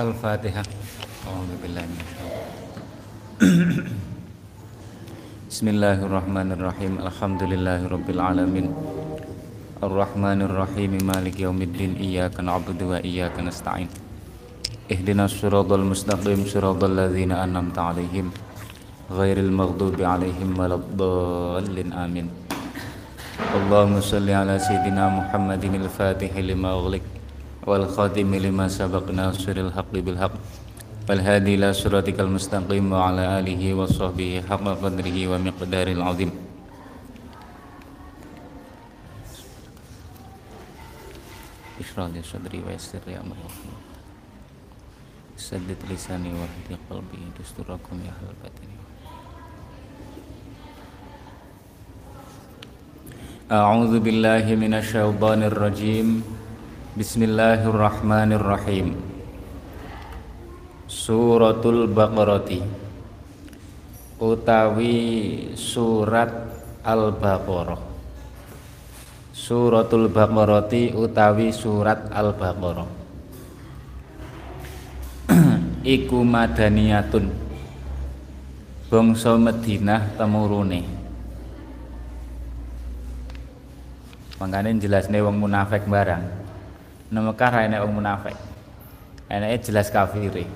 الفاتحة. أعوذ بالله من بسم الله الرحمن الرحيم. الحمد لله رب العالمين. الرحمن الرحيم. مالك يوم الدين. إياك نعبد وإياك نستعين. اهدنا الصراط المستقيم. صراط الذين أنعمت عليهم غير المغضوب عليهم ولا الضالين. آمين. اللهم صل على سيدنا محمد الفاتح لما أغلق. والخاتم لما سبق ناصر الحق بالحق والهادي إلى صراطك المستقيم وعلى آله وصحبه حق قدره ومقدار العظيم. اشرح لي صدري ويسر لي أمري. سدد لساني وحدي قلبي دستوركم يا أهل الباطن. أعوذ بالله من الشيطان الرجيم. Bismillahirrahmanirrahim. Suratul Baqarati utawi surat Al-Baqarah. Suratul Baqarati utawi surat Al-Baqarah. Iku madaniyatun. Bangsa Madinah temurune. Makanya jelasnya wong munafik barang nang Mekah ra ene wong munafik. Jelas kafire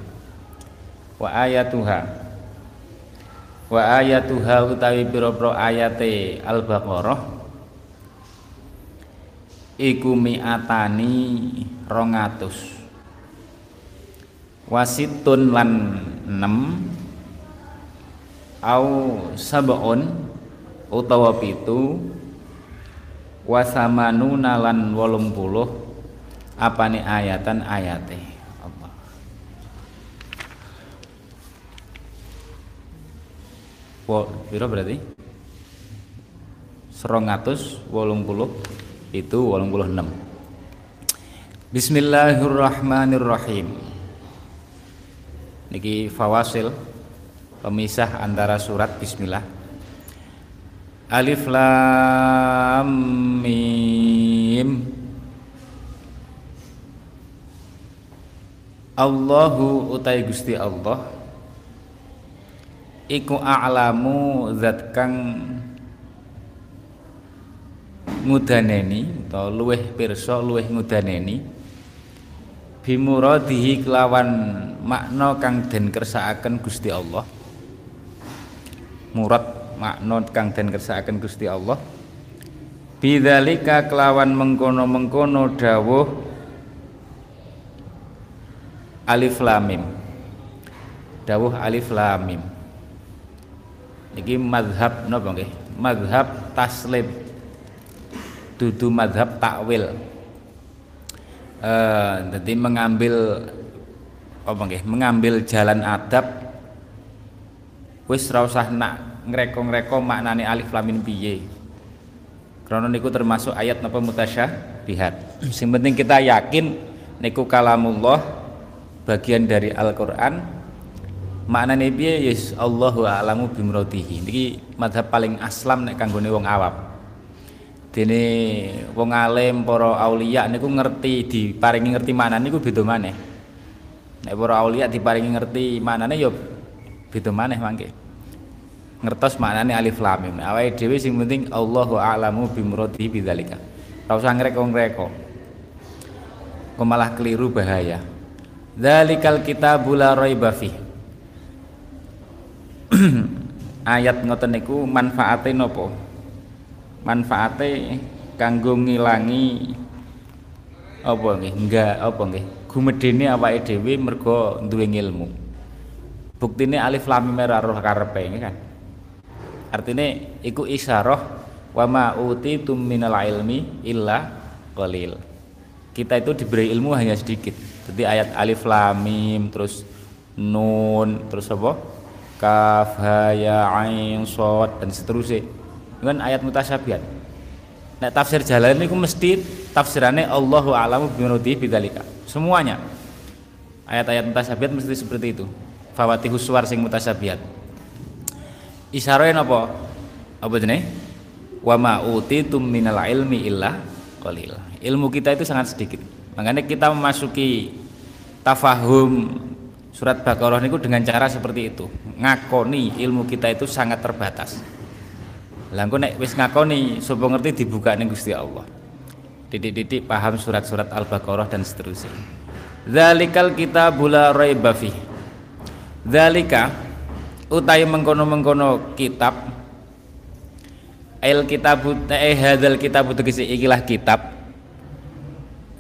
wa ayatuha. Wa ayatuha utawi pira-pira ayate al-baqarah. Iku mi'atani 200 wasitun lan 6 au sabon utawa pitu. Wasamanuna lan 80 apa nih ayatan ayatnya Allah Wo, biro berarti? Serongatus wolung puluh itu wolung puluh enam. Bismillahirrahmanirrahim. Niki fawasil pemisah antara surat Bismillah. Alif lam mim Allahu utai Gusti Allah iku a'lamu zat kang ngudaneni atau luweh pirsa luweh ngudaneni bimuradihi kelawan makna kang den kersakaken Gusti Allah. Murad makna kang den kersakaken Gusti Allah. Bidzalika kelawan mengkono-mengkono dawuh alif lam mim. Dawuh alif lam mim. Iki mazhab napa nggih? Mazhab taslim. Dudu mazhab takwil. Eh jadi mengambil apa nggih? Mengambil jalan adab wis ora usah nak ngreko-ngreko maknane alif lam mim piye. Karena niku termasuk ayat napa mutasyabihat sing penting kita yakin niku kalamullah bagian dari Al-Qur'an maknane piye? Yes Allahu a'lamu bimrodihi niki madhab paling aslam nek kanggone wong awam. Dene wong alim para aulia niku ngerti diparingi ngerti maknane niku beda maneh. Nek para aulia diparingi ngerti maknane ya beda maneh mangke. Ngertos maknane alif lam mim. Awake dhewe sing penting Allahu a'lamu bimrodihi bidzalika. Ora usah ngreko-ngreko. Kok malah keliru bahaya Dzalikal kitabu la raiba fi. Ayat ngoten niku manfaate napa? Manfaate kanggo ngilangi apa nggih? Enggak apa nggih? Gumedene awake dhewe mergo duwe ilmu. Buktine alif lam mim ora roh karepe kan. Artine iku isyarah wa ma utitum minal ilmi illa qalil. Kita itu diberi ilmu hanya sedikit jadi ayat alif lam mim terus nun terus apa? Kaf ha ya ain shad dan seterusnya. Dengan ayat mutasyabihat. Nek tafsir jalan ini mesti tafsirannya Allahu a'lamu bimuradi bidzalika. Semuanya. Ayat-ayat mutasyabihat mesti seperti itu. Fawatihus suwar sing mutasyabihat. Isyarahin apa? Apa jenenge? Wa ma utitum minal ilmi illa qalil. Ilmu kita itu sangat sedikit makanya kita memasuki tafahum surat Baqarah niku dengan cara seperti itu. Ngakoni ilmu kita itu sangat terbatas. Lah nek wis ngakoni sapa ngerti dibuka ning Gusti Allah. Titik-titik paham surat-surat Al-Baqarah dan seterusnya. Zalikal kitabul la raiba fi. Zalika utai mengkono-mengkono kitab el kitabu eh hadzal kitabu tegese ikilah kitab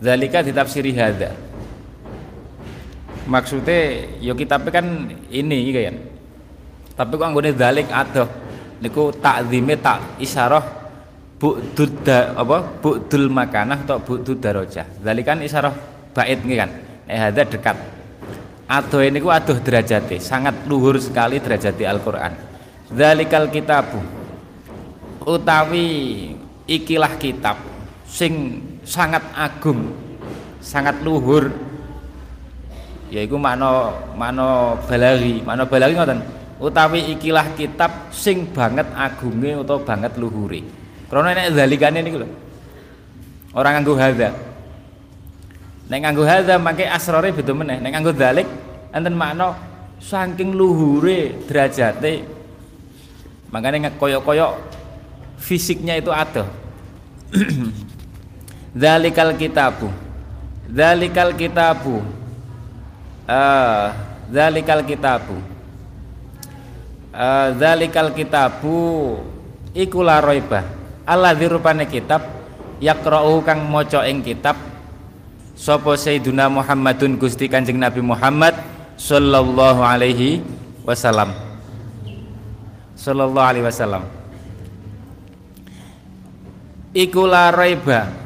zalika ditafsiri hadza. Maksudnya yo ya kitabnya kan ini iya kan. Tapi kok anggone zalik adoh? Niku takzime tak isyarah bu'dud apa bu'dul makanah atau bu'dud darajah. Zalikan isyarah bait nggih kan. Eh hadza dekat. Adoh ini ku adoh derajate sangat luhur sekali derajati Al-Qur'an. Zalikal kitabu. Utawi ikilah kitab sing sangat agung sangat luhur. Yaiku makna makna balari. Makna balari ngoten? Utawi ikilah kitab sing banget agunge utawa banget luhure. Krana nek zalikane niku lho ora nganggo hadza. Nek nganggo hadza mangke asrore beda meneh. Nek nganggo zalik enten makna saking luhure derajate. Makanya koyok-koyok fisiknya itu ada Zalikal kitabu. Zalikal kitabu. Uh, Zalikal kitabu. Uh, Zalikal kitabu. Iku la roiba Allah dirupane kitab Yakra'u kang moco ing kitab Sopo Sayyiduna Muhammadun Gusti Kanjeng Nabi Muhammad Sallallahu alaihi wasallam. Sallallahu alaihi wasallam. Iku la raiba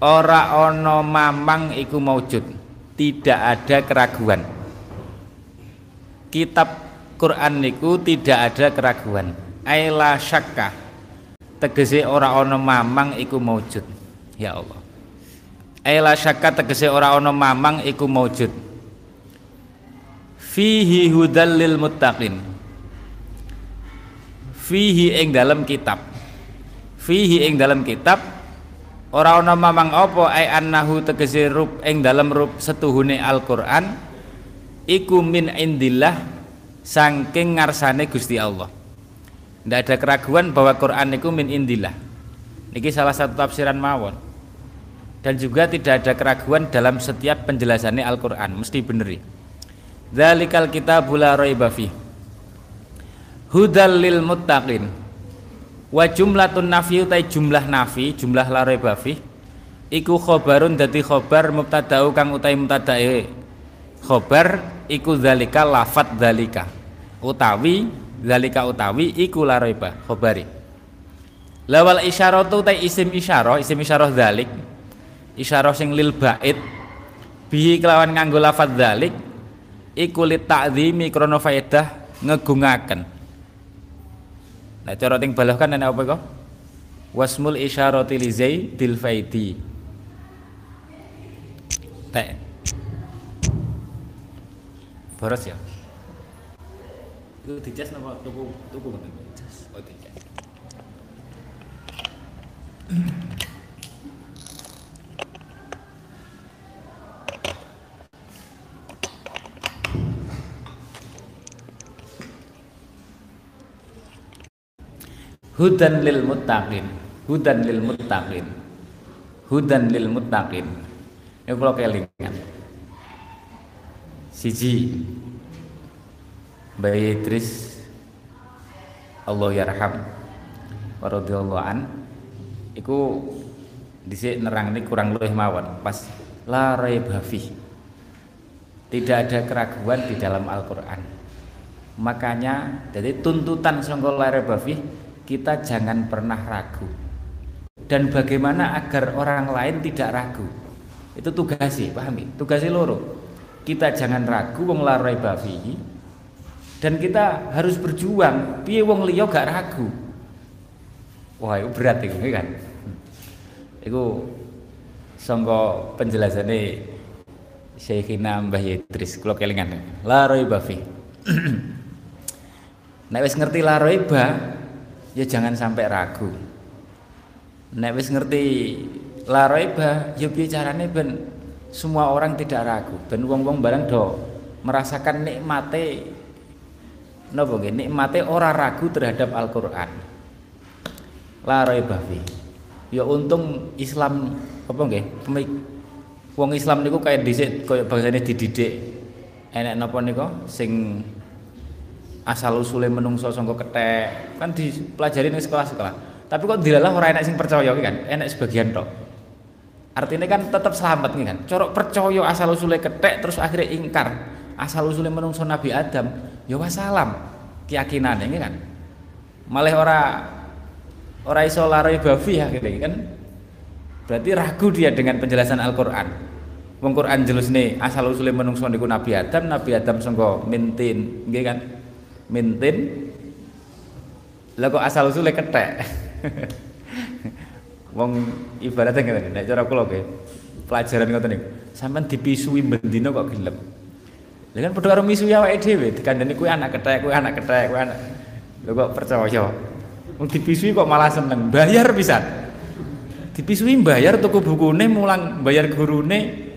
ora ana mamang iku maujud. Tidak ada keraguan. Kitab Quran niku tidak ada keraguan. Aila syakka. Tegese ora ana mamang iku maujud. Ya Allah. Aila syakka tegese ora ana mamang iku maujud. Fihi hudal lil muttaqin. Fihi ing dalam kitab. Fihi ing dalam kitab ora ana mamang apa ai annahu tegese rub ing dalam rub setuhune Al-Qur'an iku min indillah saking ngarsane Gusti Allah. Ndak ada keraguan bahwa Quran itu min indillah. Niki salah satu tafsiran mawon. Dan juga tidak ada keraguan dalam setiap penjelasannya Al-Quran mesti beneri Dzalikal kitabul la raiba fi hudal lil muttaqin wa jumlatun nafi utai jumlah nafi jumlah la raiba fi iku khobarun dadi khobar mubtada'u kang utai mubtadae khobar iku zalika lafat zalika. Utawi zalika utawi iku la raiba khobari. Lawal isyaratu utai isim isyarah isim isyarah zalik. Isyarah sing lil bait bihi kelawan nganggo lafat zalik iku li ta'zimi krana faedah ngegungaken Nah cara ting balahkan ana apa kok? Wasmul isyarati li bil faidi. Tek. Boros ya. Itu dicas napa tuku tuku ngoten. Oh dicas. hudan lil muttaqin. Hudan lil muttaqin. Hudan lil muttaqin. Ini kalau kelingan. Siji. Bayi Idris. Allah yarham. Wa radhiyallahu an. Iku dhisik nerang ini kurang lebih mawon. Pas la raib tidak ada keraguan di dalam Al-Qur'an. Makanya jadi tuntutan sangka la raib kita jangan pernah ragu. Dan bagaimana agar orang lain tidak ragu? Itu tugasnya pahami? Tugasnya loro. Kita jangan ragu wong larai bafi dan kita harus berjuang. Piye wong liya gak ragu? Wah itu berat itu kan? Itu sangka penjelasannya Syekhina Mbah Yidris kula kelingan. La raiba fi nek wis ngerti la raiba ya jangan sampai ragu. Nek wis ngerti la raiba ya piye carane ben semua orang tidak ragu. Dan wong-wong barang do merasakan nikmate napa nggih? Nikmate ora ragu terhadap Al-Qur'an. La raiba ya untung Islam apa nggih? Wong Islam niku kaya dhisik kaya bangsane dididik. Enek napa nika sing asal usule menungso sangka kethek kan dipelajari ning sekolah-sekolah tapi kok dilalah ora enek sing percaya kan? Enek sebagian tok. Artinya kan tetap selamat nih kan? Corok percaya asal usulnya ketek terus akhirnya ingkar. Asal usulnya menungso Nabi Adam ya wassalam keyakinan ini kan? Malah ora ora iso bafi akhirnya kan? Berarti ragu dia dengan penjelasan Al-Qur'an. Wong Quran jelas nih asal usulnya menungso Nabi Adam Nabi Adam sangka mintin nggih kan mintin. Lah kok asal usulnya ketek. Wong ibaratnya ngene nek cara kula nggih pelajaran ngoten niku. Sampean dipisui bendina kok gelem. Lha kan padha karo misui awake dhewe dikandani kuwi anak kethek kuwi anak kethek kuwi anak lho kok percaya? Wong dipisui kok malah seneng bayar pisan. Dipisui bayar tuku bukune mulang bayar gurune.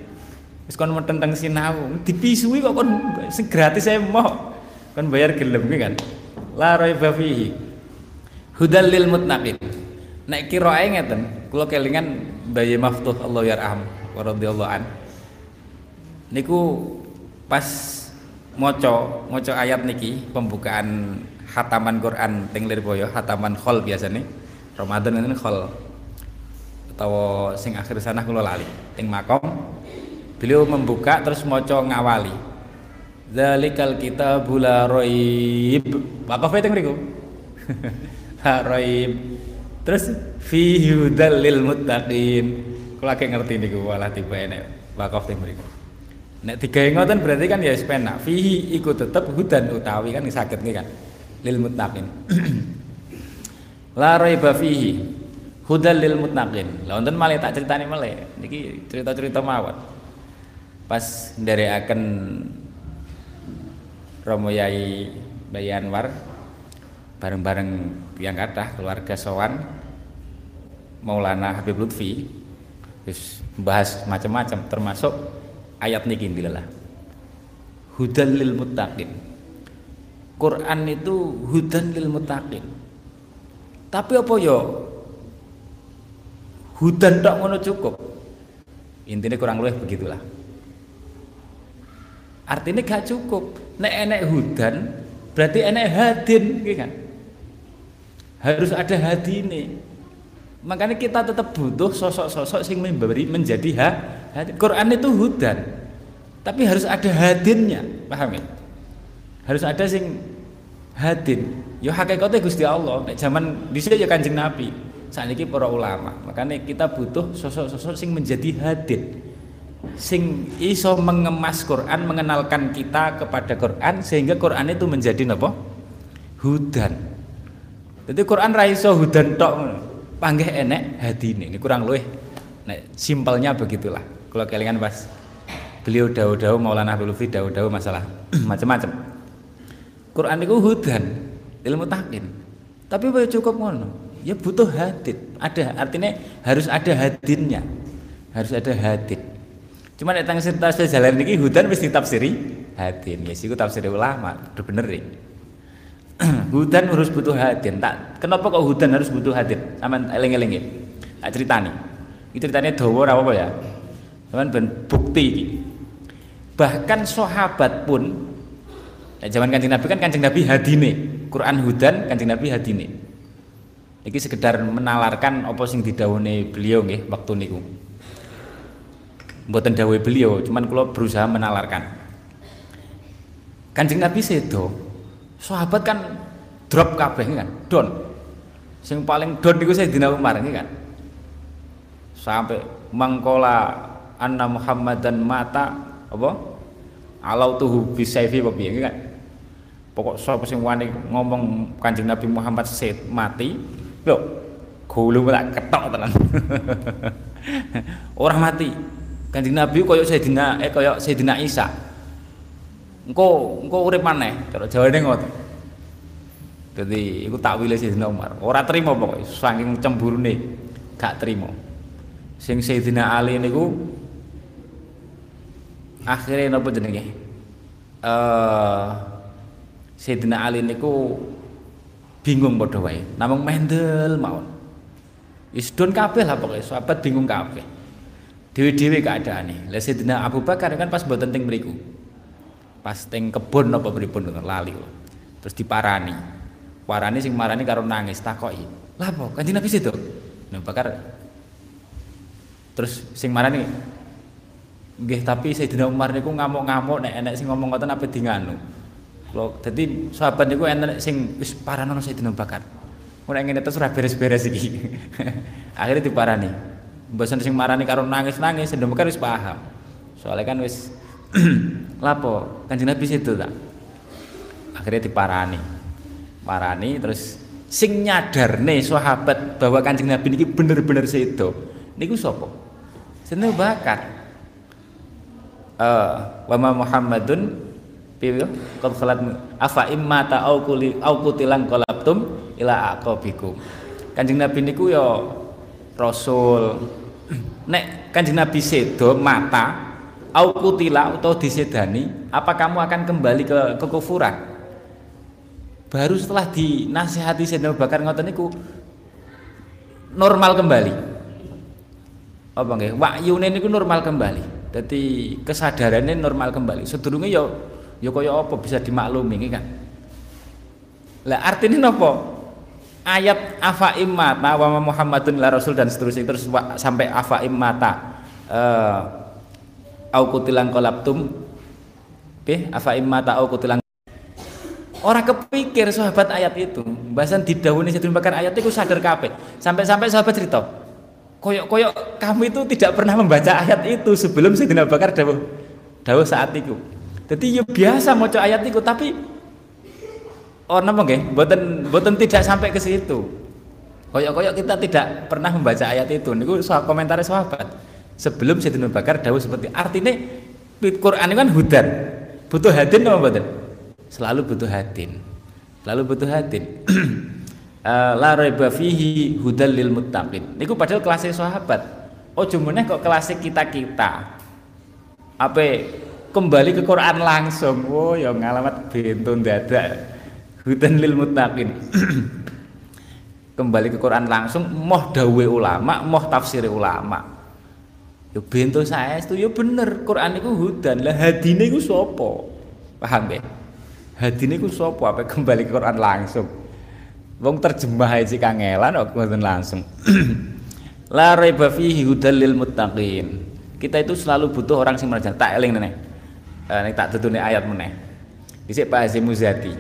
Wis kon tentang sinau. Dipisui kok kon gratis saya mau kon bayar gelem kan? La raiba fihi. Hudal lil muttaqin nek kirae ngeten kula kelingan Bayi Maftuh Allah yarham wa radhiyallahu an. Niku pas maca maca ayat niki pembukaan hataman Quran teng Lirboyo hataman khol biasanya Ramadan ini khol. Atau sing akhir sana kula lali teng makom. Beliau membuka terus maca ngawali Zalikal kitabul la raib. Wakaf teng mriku. raib. Terus fi hudal lil muttaqin. Kula lagi ngerti niku walah tiba enek wakaf teng mriku nek digawe ngoten berarti kan ya wis fihi iku tetep hudan utawi kan saged nggih kan? Lil muttaqin. La raiba fihi. Hudal lil muttaqin. Lha wonten malih tak critani malih niki cerita-cerita mawon. Pas nderekaken Romo Yai Bayi Anwar bareng-bareng yang kata keluarga Sowan Maulana Habib Lutfi terus bahas macam-macam termasuk ayat niki dilalah hudan lil muttaqin. Quran itu hudan lil muttaqin. Tapi apa yo hudan tak ngono cukup. Intinya kurang lebih begitulah artinya gak cukup. Nek enek hudan berarti enek hadin gitu kan? Harus ada hati ini makanya kita tetap butuh sosok-sosok yang memberi menjadi ha, hati. Quran itu hudan tapi harus ada hadinnya. Paham ya? Harus ada sing hadin. Ya hakikatnya Gusti Allah nek zaman bisa ya Kanjeng Nabi. Saat ini para ulama makanya kita butuh sosok-sosok sing menjadi hadin sing iso mengemas Quran mengenalkan kita kepada Quran sehingga Quran itu menjadi apa hudan jadi Quran ra iso hudan tok panggih enek hadine. Ini kurang luwih nek simpelnya begitulah. Kalau kelingan pas beliau dawu-dawu Maulana Lutfi dawu-dawu masalah macam-macam. Quran itu hudan, ilmu takin. Tapi cukup ngono? Ya butuh hadid. Ada artinya harus ada hadinnya. Harus ada hadid. Cuma nek tang cerita jalan niki hudan mesti ditafsiri hadin. Ya siku tafsir ulama, bener nih. hudan harus butuh hadir. Tak kenapa kok hudan harus butuh hadir? Aman eling-eling ya. Tak ceritani. Itu ceritanya dawa apa ya? Cuman ben bukti iki. Bahkan sahabat pun zaman kancing Nabi kan kancing Nabi hadine, Quran hudan kancing Nabi hadine. Iki sekedar menalarkan apa sing didhawuhi beliau nggih waktu niku. Mboten dawuhe beliau, cuman kula berusaha menalarkan. Kancing Nabi sedo, sahabat kan drop kabeh kan? Don. Sing paling don niku Sayyidina Umar kan? Sampai mangkola anna Muhammadan mata apa? Alau tuhu bisaifi apa piye kan? Pokok sapa sing wani ngomong Kanjeng Nabi Muhammad set mati lho gulu tak ketok tenan. Orang mati Kanjeng Nabi koyok Sayyidina eh koyok Sayyidina Isa. Engko engko urip maneh cara jawane ngoten. Dadi iku takwile Sayyidina Umar. Ora trimo pokoke saking cemburune gak trimo sing Sayyidina Ali niku akhirnya napa jenenge? Eh uh, Sayyidina Ali niku bingung padha wae. Namung mendel mawon. Wis don kabeh lah pokoke sahabat bingung kabeh dewi-dewi keadaane lah Sayyidina Abu Bakar kan pas mboten teng mriku. Pas teng kebon apa pripun lali. Terus diparani. Parani sing marani karo nangis takoki lah apa? Kanjeng Nabi situ Abu Bakar terus sing marani nggih tapi Sayyidina Umar niku ngamuk-ngamuk nek enek sing ngomong ngoten apa di Lo, jadi sahabat niku enten sing wis paranono Sayyidina Bakar. Ora ngene terus ora beres-beres iki. Akhirnya diparani. Mboten sing marani karo nangis-nangis Sayyidina Bakar wis paham. Soalnya kan wis lapo Kanjeng Nabi situ tak. Akhirnya diparani. Parani terus sing nyadarne sahabat bahwa Kanjeng Nabi niki bener-bener sedo. Niku sapa? Sayyidina Bakar. Uh, wa Muhammadun piye qad khalat afa imma ta au kuli au kutilan qalabtum ila aqabikum Kanjeng Nabi niku ya rasul. Nek Kanjeng Nabi sedo mata au kutila atau disedani apa kamu akan kembali ke kekufuran? Baru setelah dinasihati Sayyidina Bakar ngoten niku normal kembali. Apa nggih? Wakyune niku normal kembali. Jadi kesadarannya normal kembali. Sedurunge ya ya kaya apa bisa dimaklumi kan? Lah artinya apa ayat afa immata wa Muhammadun la rasul dan seterusnya. Terus sampai afa immata. Uh, au kutilang kolaptum oke afa immata au kutilang. Orang kepikir sahabat ayat itu bahasan didahului saya Bakar ayat itu sadar kape sampai-sampai sahabat cerita koyok-koyok kamu itu tidak pernah membaca ayat itu sebelum Sayyidina Bakar dawuh dawuh saat itu. Jadi ya biasa mau ayat itu tapi oh nama nggih, boten boten tidak sampai ke situ. Koyok-koyok kita tidak pernah membaca ayat itu. Niku soal komentar sahabat. Sebelum Sayyidina Bakar dawuh seperti artinya Quran kan hudan. Butuh hadin apa boten? Selalu butuh hadin. Selalu butuh hadin. Eh, la raiba fihi hudal lil muttaqin. Niku padahal kelasnya sahabat. Oh meneh kok kelasnya kita-kita. Apa kembali ke Quran langsung oh ya ngalamat bentun dadak hutan lil muttaqin. Kembali ke Quran langsung moh dawe ulama moh tafsir ulama. Ya bento saya itu ya bener. Quran itu hudan. Lah hadine itu sopo paham ya hadine itu sopo apa kembali ke Quran langsung? Wong terjemah aja kangelan kok langsung. La raiba fihi hudal lil muttaqin. Kita itu selalu butuh orang sing merajak tak eling nenek. Uh, nek tak tutune ayat meneh. Dhisik Pak Hazim Muzati.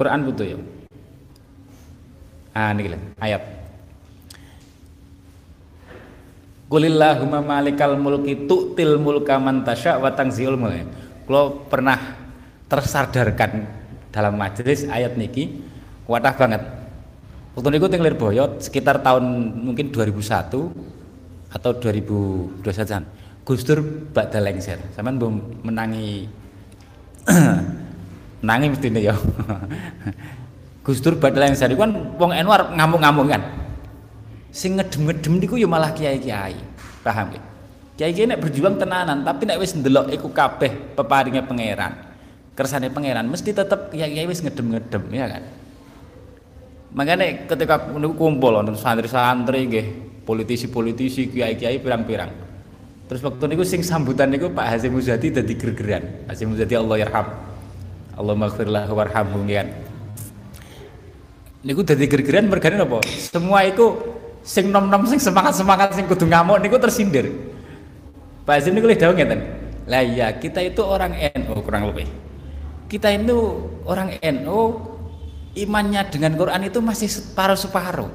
Quran butuh ya. Ah niki ayat. Qulillahumma malikal mulki tu'til mulka man tasya wa tanziul mulk. Kalau pernah tersadarkan dalam majelis ayat niki kuatah banget waktu niku teng Lirboyo sekitar tahun mungkin 2001 atau 2021 Gus Dur badha lengser sampean belum menangi menangi mestine ya. Gus Dur badha lengser iku kan wong Enwar ngamuk-ngamuk kan. Sing ngedem-ngedem niku ya malah kiai-kiai. Paham ya kiai-kiai nek berjuang tenanan tapi nek wis ndelok iku kabeh peparinge pangeran. Kersane pangeran mesti ya ya wis ngedem-ngedem ya kan? Makanya ketika kumpul nonton santri-santri nggih politisi-politisi kiai-kiai pirang-pirang. Terus waktu niku sing sambutan niku Pak Hasim Muzadi dadi gergeran. Hasim Muzadi Allah yarham Allah maghfirlah warhamhu kan niku dadi gergeran mergane napa semua iku sing nom-nom sing semangat-semangat sing kudu ngamuk niku tersindir Pak Hasim niku dawuh ngeten lah iya kita itu orang NU kurang lebih kita itu orang NU imannya dengan Quran itu masih separuh-separuh.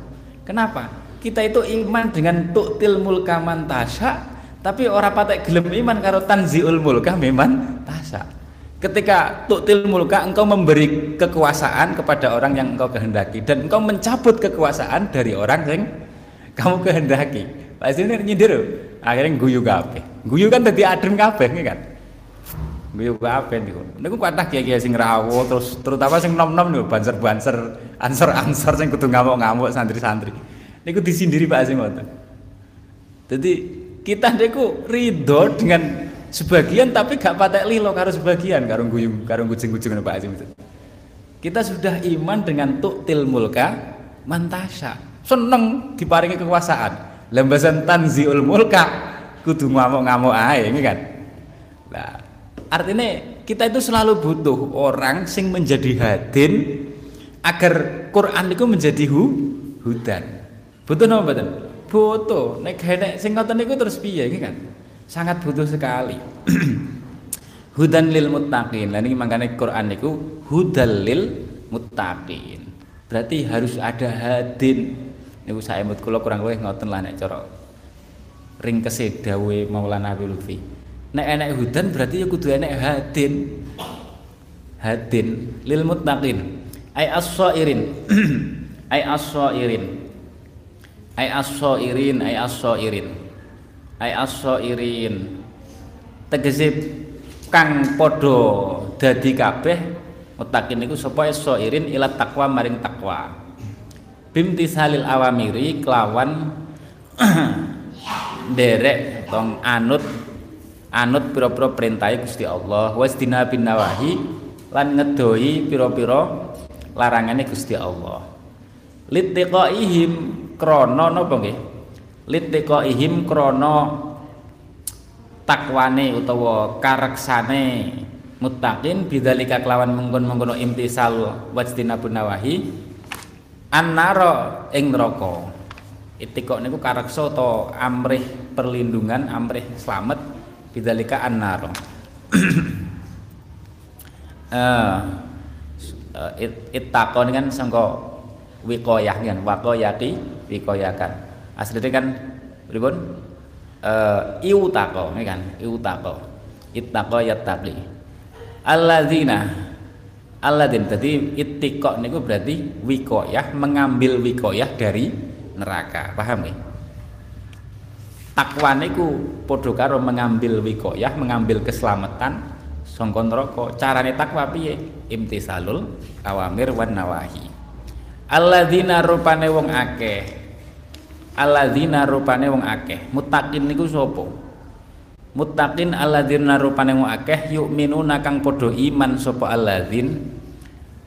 Kenapa? Kita itu iman dengan tuktil mulka tasya, tapi orang patek gelem iman karo tanziul mulka memang tasya. Ketika tuktil mulka engkau memberi kekuasaan kepada orang yang engkau kehendaki dan engkau mencabut kekuasaan dari orang yang kamu kehendaki. Pak ini nyindir, akhirnya guyu kabeh. Guyu kan tadi adem kabeh kan. Guyu kabeh niku. Niku kathah kiai-kiai sing rawuh terus terutama sing nom-nom niku banser-banser, ansor-ansor sing kudu ngamuk-ngamuk santri-santri. Niku disindiri Pak sing. Jadi kita niku ridho dengan sebagian tapi gak patek lilo karo sebagian karo guyung karo kucing-kucing Pak Azim itu. Kita sudah iman dengan tuktil mulka mantasya. Seneng diparingi kekuasaan. Lembasan tanziul mulka kudu ngamuk-ngamuk ae, kan? Nah, Artinya kita itu selalu butuh orang sing menjadi hadin agar Quran itu menjadi hu, hudan. Butuh apa betul? Butuh. Nek nek sing ngoten niku terus piye iki kan? Sangat butuh sekali. hudan lil muttaqin. Lah niki makane Quran niku hudal lil muttaqin. Berarti harus ada hadin. Niku saya mut kula kurang luwih ngoten lah nek cara ringkese dawuhe Maulana Habib Lutfi nek enek hudan berarti ya kudu enek hadin hadin lil muttaqin ay as-sairin ay as-sairin ay as-sairin ay as-sairin ay as-sairin. Tegese kang padha dadi kabeh muttaqin niku sapa as-sairin ila takwa maring takwa bimtisalil awamiri kelawan derek tong anut anut pira-pira perintahe Gusti Allah. Wasdina bin nawahi lan ngedoi pira-pira larangane Gusti Allah. Litiqaihim krana napa nggih litiqaihim krana takwane utawa kareksane muttaqin bidzalika kelawan mengkon-mengkono imtisal wasdina bin nawahi annara ing neraka. Itikok niku kareksa utawa amrih perlindungan amrih slamet bidzalika annar eh ittaqo kan sangka wiqayah kan waqayati wiqayakan asline kan pripun? Eh iutaqo kan iutaqo ittaqo yattaqi alladzina alladzin tadi ittiqa niku berarti wiqayah mengambil wiqayah dari neraka. Paham nggih? Takwa niku padha karo mengambil wikoyah mengambil keselamatan sangka neraka. Carane takwa piye? Imtisalul awamir wan nawahi. Alladzina rupane wong akeh alladzina rupane wong akeh. Muttaqin niku sapa? Muttaqin alladzina rupane wong akeh yu'minuna kang padha iman sapa alladzin?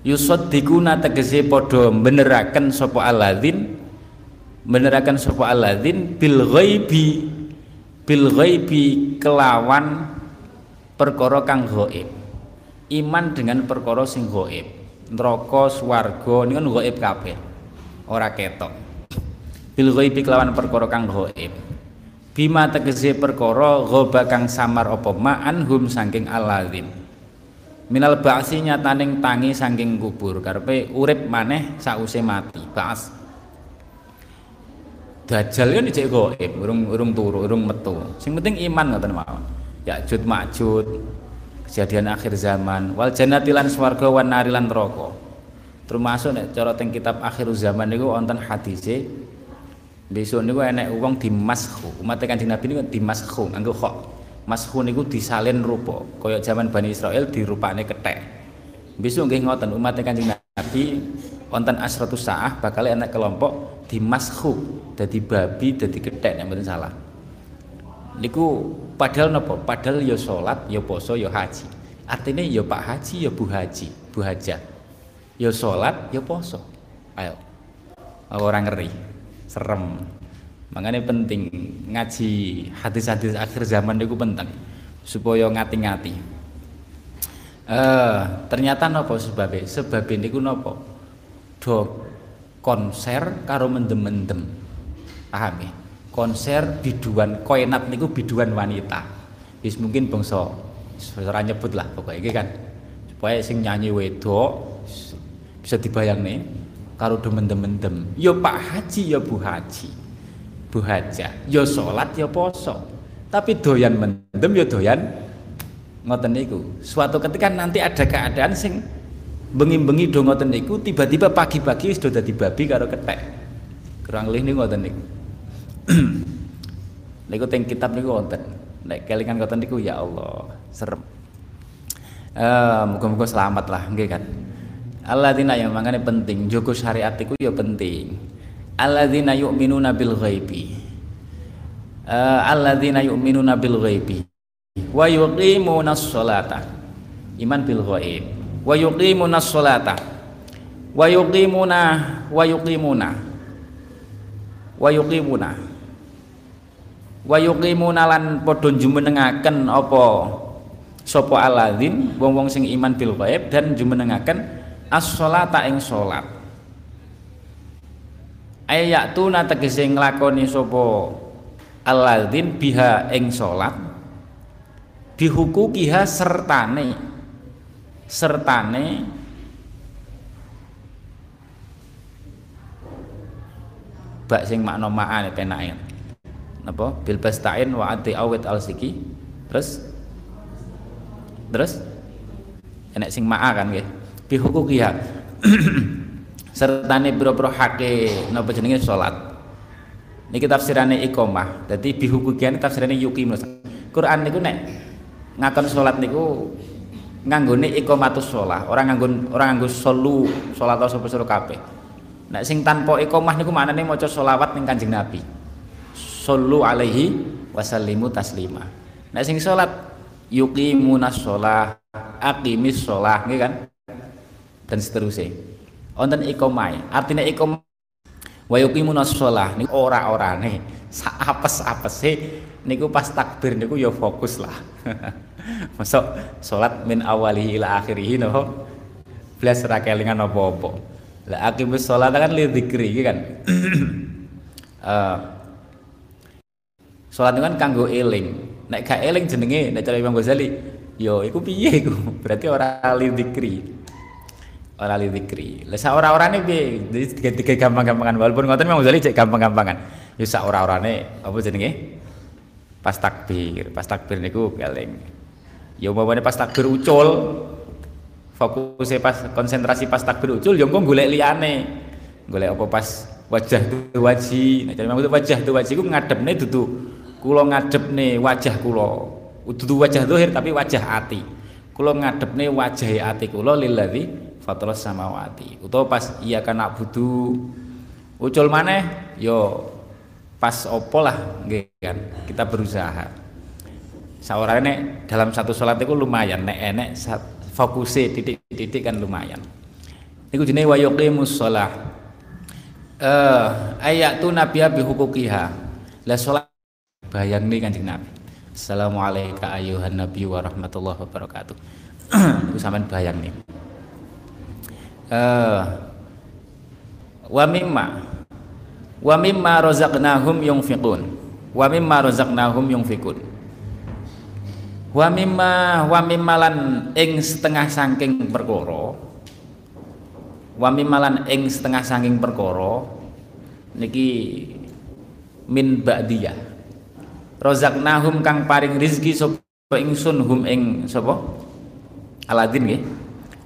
Yusaddiquna tegese padha beneraken sapa alladzin? Menerakan sapa alladzin? Bil ghaibi bil ghaibi kelawan perkara kang gaib iman dengan perkara sing gaib neraka swarga niku gaib kabeh. Ora ketok bil ghaibi kelawan perkara kang gaib bima tegese perkara ghaba kang samar apa ma anhum saking alladzin minal ba'si nyataning tangi saking kubur karepe urip maneh sause mati ba'as Dajjal kan dicek goib, urung urung turu, urung metu. Sing penting iman ngoten mawon. Ya'jud Ma'jud, kejadian akhir zaman, wal jannati lan swarga wan nari neraka. Termasuk nek cara teng kitab akhir zaman niku wonten hadise besok niku enek wong dimashu. Umat Kanjeng Nabi niku dimashu, nganggo kok. Mashu niku disalin rupa, kaya zaman Bani Israel dirupane kethek. Besok nggih ngoten umat Kanjeng Nabi wonten asratus saah bakal enek kelompok dimashu dadi babi dadi gethek nek mboten salah. Niku padahal napa? Padahal ya salat ya poso ya haji. Artinya ya Pak Haji ya Bu Haji Bu Haja ya salat ya poso ayo. Orang ngeri serem. Makanya penting ngaji hadis-hadis akhir zaman niku penting supaya ngati-ngati. Eh ternyata nopo sebabnya sebabnya niku nopo? Do konser karo mendem-mendem. Paham ya? Konser biduan koenat niku biduan wanita. Wis mungkin bangsa ora nyebut lah pokoknya kan. Supaya sing nyanyi wedok bisa dibayang nih karo demen-demen ya Pak Haji ya Bu Haji Bu Haja ya sholat ya poso tapi doyan mendem ya doyan ngoten niku suatu ketika nanti ada keadaan sing bengi-bengi do ngoten niku tiba-tiba pagi-pagi do dadi babi karo ketek. Kurang lebih niku ngoten niku. niku teng kitab niku wonten. Nek kelingan ngoten niku ya Allah, serem. Eh muga-muga selamat lah nggih kan. Alladzina yang mangane penting, joko syariat iku ya penting. Alladzina yu'minuna bil ghaibi. Uh, alladzina yu'minuna bil ghaibi wa yuqimuna sholata. Iman bil ghaib. Wa yuqimuna sholata. Wa yuqimuna wa yuqimuna. Wa yuqimuna. Wa yuqimuna lan padha jumenengaken apa sapa alladzin wong-wong sing iman bil ghaib dan jumenengaken as-sholata ing salat. Ayatuna tegese nglakoni sapa alladzin biha ing salat bihukukiha sertane sertane bak sing makna ma'ane penake napa? Bil bastain wa ati awit al siki. Terus? Terus? Enek sing ma'a kan nggih bihukukiha sertane biro-biro hake napa jenenge salat niki tafsirane iqamah. Dadi bihukukiha tafsirane yuqim Quran niku nek ngakon salat niku nganggone iqamatus shalah orang nganggo orang nganggo solu salat atau sapa kabeh. Nek sing tanpa iqamah niku maknane maca selawat ning Kanjeng Nabi. Sallu alaihi wasallimu taslima. Nek sing salat yuqimunas shalah aqimis shalah nggih kan dan seterusnya. Wonten ikomai. Artinya ikom wa yuqimuna shalah niku ora nih apes sih niku pas takbir niku ya fokus lah masuk salat min awalihi ila akhirih no belas ra kelingan apa-apa. La shalah kan li dzikri kan? Uh, salat kan kanggo eling. Nek gak eling jenenge nek cara Imam Ghazali yo iku piye iku? Berarti ora li dzikri ora li zikri. Lah sak ora-orane piye? Jadi tiga gampang-gampangan walaupun ngoten Imam Ghazali cek gampang-gampangan. Ya sak ora-orane apa jenenge? Pas takbir, pas takbir niku keling. Ya umpamane pas takbir ucul fokusnya pas konsentrasi pas takbir ucul ya engko golek liyane. Golek apa pas wajah tu waji. Nah, jadi maksud wajah tu waji ku ngadepne dudu kula ngadepne wajah kula. Dudu wajah zahir tapi wajah ati. Kula ngadepne wajah ati kula lillazi fatras samawati. Utawa pas iya kana budu ucul maneh yo pas opo lah kan kita berusaha. Saurane dalam satu sholat itu lumayan nek enek fokusnya titik-titik kan lumayan. Niku jenenge wa yuqimus shalah eh ayat tu nabi bi hukukiha. La sholat bayang nih kanjeng nabi. Assalamualaikum ayuhan nabi wabarakatuh. Sampean bayang nih wa mimma wa mimma razaqnahum yunfiqun wa mimma razaqnahum yunfiqun. Wa mimma wa mimmalan ing setengah saking perkara wa mimmalan ing setengah saking perkara niki min ba'diyah. Razaqnahum kang paring rizki sapa ingsun hum ing sapa? Aladin nggih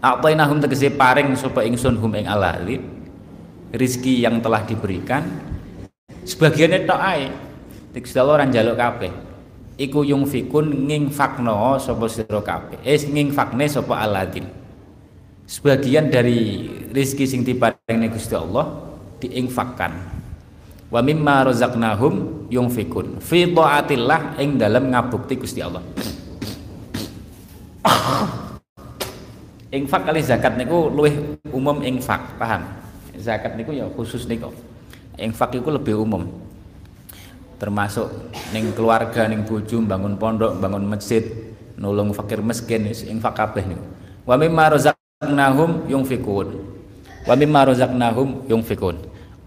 A'tainahum tegese paring sapa ingsun hum ing alalid rizki yang telah diberikan sebagiannya tok ae. Gusti Allah ora njaluk kabeh. Iku yungfikun ngingfakno sapa sira kabeh. Eh ngingfakne sapa aladin sebagian dari rizki sing diparingi Gusti Allah diinfakkan wa mimma razaqnahum yungfikun fi taatillah ing dalam ngabukti Gusti Allah infak kali zakat niku luwih umum infak paham? Zakat niku ya khusus niku. Infak itu lebih umum. Termasuk ning keluarga ning bojo bangun pondok bangun masjid nulung fakir miskin infak kabeh niku. Wa mimma razaqnahum yunfikun wa mimma razaqnahum yunfikun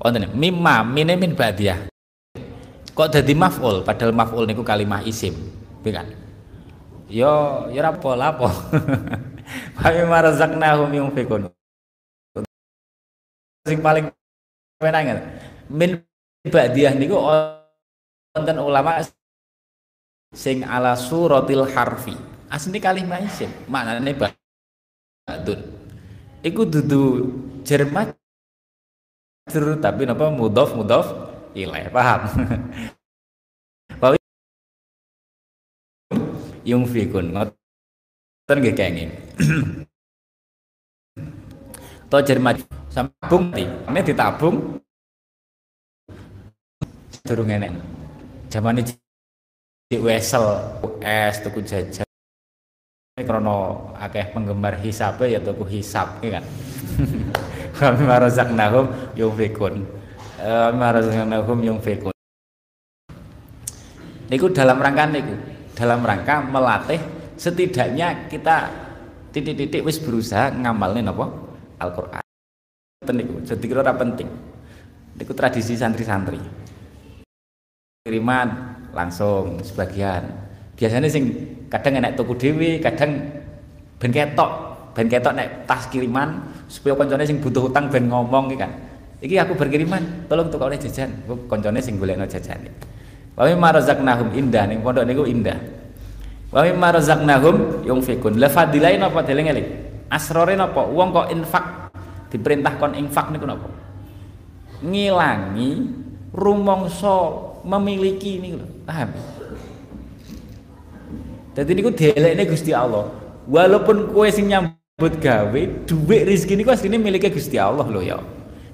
wonten mimma mine min ba'diyah. Kok dadi maf'ul? Padahal maf'ul niku kalimah isim. Kan yo yo rapo lapo Kami marazaknahum yunfikun. Sing paling menangan min ba'diyah niku wonten ulama sing ala suratil harfi. Asli kalimah isim, maknane ba'dun. Iku dudu Jerman tapi napa mudhof mudhof ilaih paham Yung fikun ten nggih kenging. To jermat sambung ini ditabung durung enek. Zamane di wesel es tuku jajan krono akeh penggemar hisab ya tuku hisab ya kan. Kami marazaknahum yunfikun. Marazaknahum yunfikun. Niku dalam rangka niku, dalam rangka melatih setidaknya kita titik-titik wis berusaha ngamalin apa Al-Qur'an. Niku jadi kira penting. Niku tradisi santri-santri. Kiriman langsung sebagian. Biasanya sing kadang enak tuku dewi, kadang ben ketok, ben ketok nek tas kiriman supaya koncone sing butuh utang ben ngomong kan. Iki aku berkiriman, tolong tukokne jajan. Koncone sing golekno jajan. Wa mimma razaqnahum indah ning pondok niku indah. Wa mimma razaqnahum yunfikun. La fadilain apa deling-eling? Asrore napa? Wong kok infak diperintah kon infak niku napa? Ngilangi rumangsa memiliki niku lho. Paham? Dadi niku delekne Gusti Allah. Walaupun kowe sing nyambut gawe, duit rezeki niku asline milike Gusti Allah lho ya.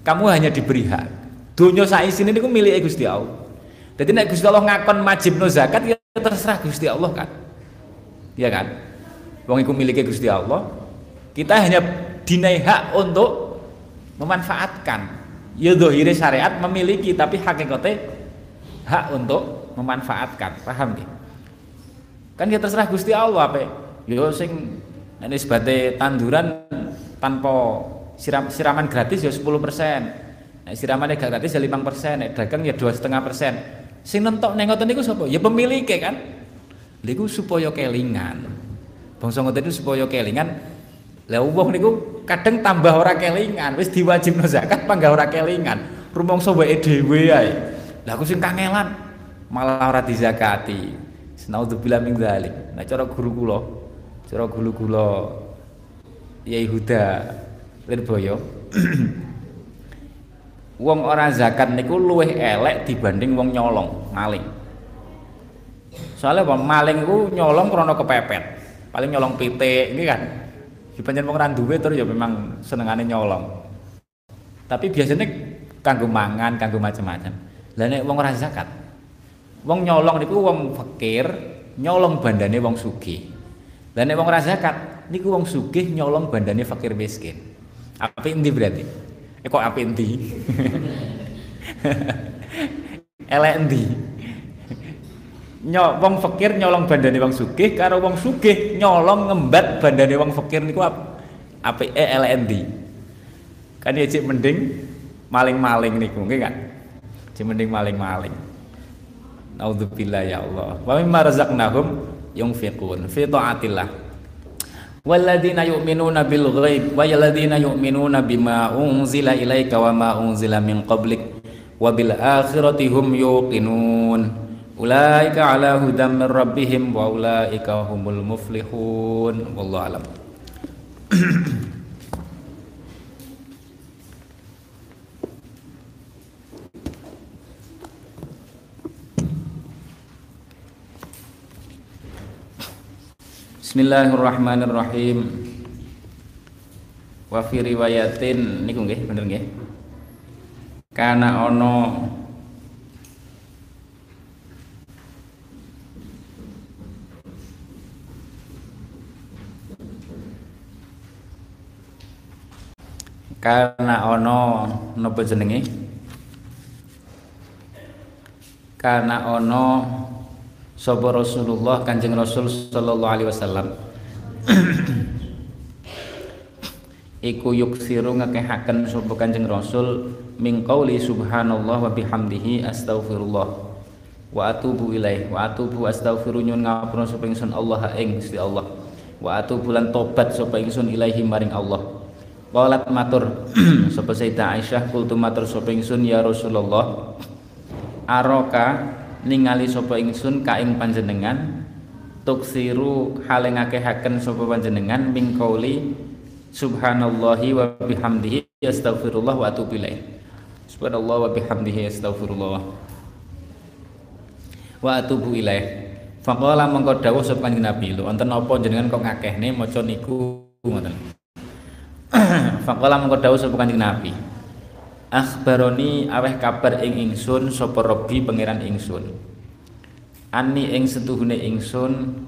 Kamu hanya diberi hak. Donya saisine niku milike Gusti Allah. Jadi nek Gusti Allah ngakon majib no zakat ya terserah Gusti Allah kan. Iya kan? Wong iku miliki Gusti Allah. Kita hanya dinai hak untuk memanfaatkan. Ya dohire syariat memiliki tapi hakikatnya hak untuk memanfaatkan. Paham nggih? Kan ya terserah Gusti Allah apa. Yo sing nek nisbate tanduran tanpa siram, siraman gratis ya 10%. Nek siramannya gratis ya 5%, nek dagang ya 2,5%. Sing nentok ning ngoten niku sapa? Ya pemilike kan. Niku supaya kelingan. Bangsa ngoten niku supaya kelingan. Lah wong niku kadang tambah ora kelingan, wis diwajibno zakat panggah ora kelingan. Rumangsa wae dhewe ae. Lah aku sing kangelan malah ora dizakati. Naudzubillah min dzalik. Nah cara guru kula, cara guru kula Yai Huda Lirboyo wong ora zakat niku luwih elek dibanding wong nyolong maling soalnya wong maling iku nyolong krana kepepet. Paling nyolong pitik ini kan? Dipanjen wong ora duwe terus ya memang senengane nyolong. Tapi biasanya kanggo mangan kanggo macam-macam. Lah nek wong ora zakat wong nyolong niku wong fakir nyolong bandane wong sugih. Lah nek wong ora zakat niku wong sugih nyolong bandane fakir miskin. Apa ini berarti? Eh kok api endi? Elek? Nyok wong fakir nyolong bandane wong sugih karo wong sugih nyolong ngembat bandane wong fakir niku apik eh elek endi? Kan ya cik mending maling-maling niku nggih kan? Cik mending maling-maling. Nauzubillah ya Allah. Wa mimma razaqnahum yunfiqun fi taatillah. Walladzina yu'minuna bil ghaib wa yalladzina yu'minuna bima unzila ilaika wa ma unzila min qablik wa bil akhirati hum yuqinun ulaika ala hudam min rabbihim wa ulaika humul muflihun wallahu alam Bismillahirrahmanirrahim. Wa fi riwayatin niku nggih bener nggih. Kana ono Karena ono napa jenenge? Karena ono sapa Rasulullah Kanjeng Rasul sallallahu alaihi wasallam. Iku yuksiru ngakehaken sapa Kanjeng Rasul min qauli subhanallah wa bihamdihi astaghfirullah. Wa atubu ilaih wa atubu astaghfiru nyun ngapura sapa ingsun Allah ing Gusti Allah. Wa atubu lan tobat sapa ingsun ilaihi maring Allah Qalat matur. Sapa Sayyidah Aisyah kultu matur sapa ingsun ya Rasulullah. Aroka ningali sapa ingsun ka ing panjenengan? Tuksiru hale ngakehaken sapa panjenengan? Min qauli subhanallahi wa bihamdihi astaghfirullah wa atubu ilaih. Subhanallah wa bihamdihi astaghfirullah wa atubu ilaih. Faqala mengko dawuh sapa Kanjeng Nabi, lho wonten napa jenengan kok ngakehne? Maca niku ngoten. Faqala mengko dawuh sapa Kanjeng Nabi. Akhbaroni aweh kabar ing ingsun sapa Rabbi pangeran ingsun. Ani ing setuhune ingsun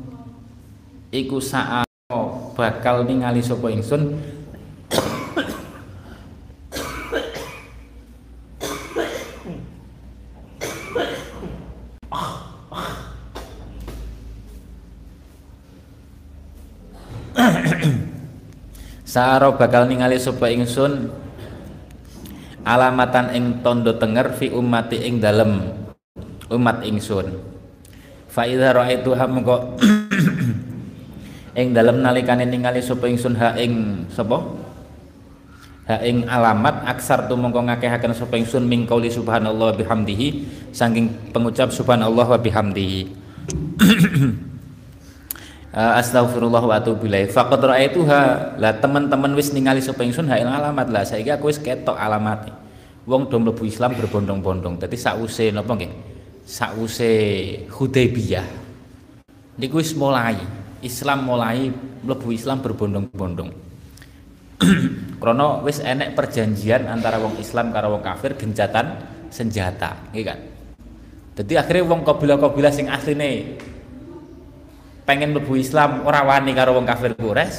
iku saat bakal ningali sapa ingsun Saro bakal ningali sapa ingsun alamatan ing tondo tenger fi ummati ing dalem umat ingsun. Fa idza ra'aituha mengko ing dalem nalikane ningali sapa ingsun ha ing sapa? Ha ing alamat aksar tu mengko ngakehaken sapa ingsun ming qauli subhanallah bihamdihi saking pengucap subhanallah wa bihamdihi. uh, astagfirullah wa atubu ilaih. Faqad ra'aituha. Lah teman-teman wis ningali sapa ingsun ha alamat. Lah saiki aku wis ketok alamate. Wong do mlebu Islam berbondong-bondong. Dadi sakwise napa nggih? Sakwise Hudaybiyah. Niku wis mulai. Islam mulai mlebu Islam berbondong-bondong. Krono wis enek perjanjian antara wong Islam karo wong kafir gencatan senjata. Nggih kan? Jadi akhirnya wong kabilah-kabilah sing asline pengen mlebu Islam ora wani karo wong kafir Quraisy,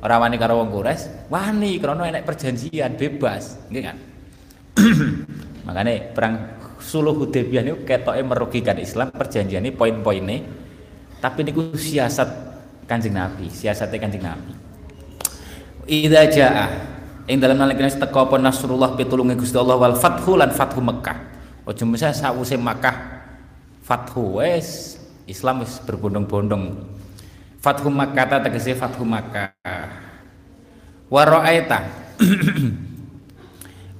ora wani karo wong Quraisy, wani karena enek perjanjian bebas, nggih kan? Makanya perang Suluh Hudaybiyah niku ketoke merugikan Islam perjanjian ini poin-poinnya tapi niku siasat Kanjeng Nabi, siasatnya Kanjeng Nabi. Idza jaa ing dalam nalikane teka apa nasrullah pitulunge Gusti Allah wal fathu lan fathu Mekah. Aja mesa sawise Makkah fathu wis Islam wis berbondong-bondong. Fathu Makkah tegese Fathu Makkah. Wa ra'aita.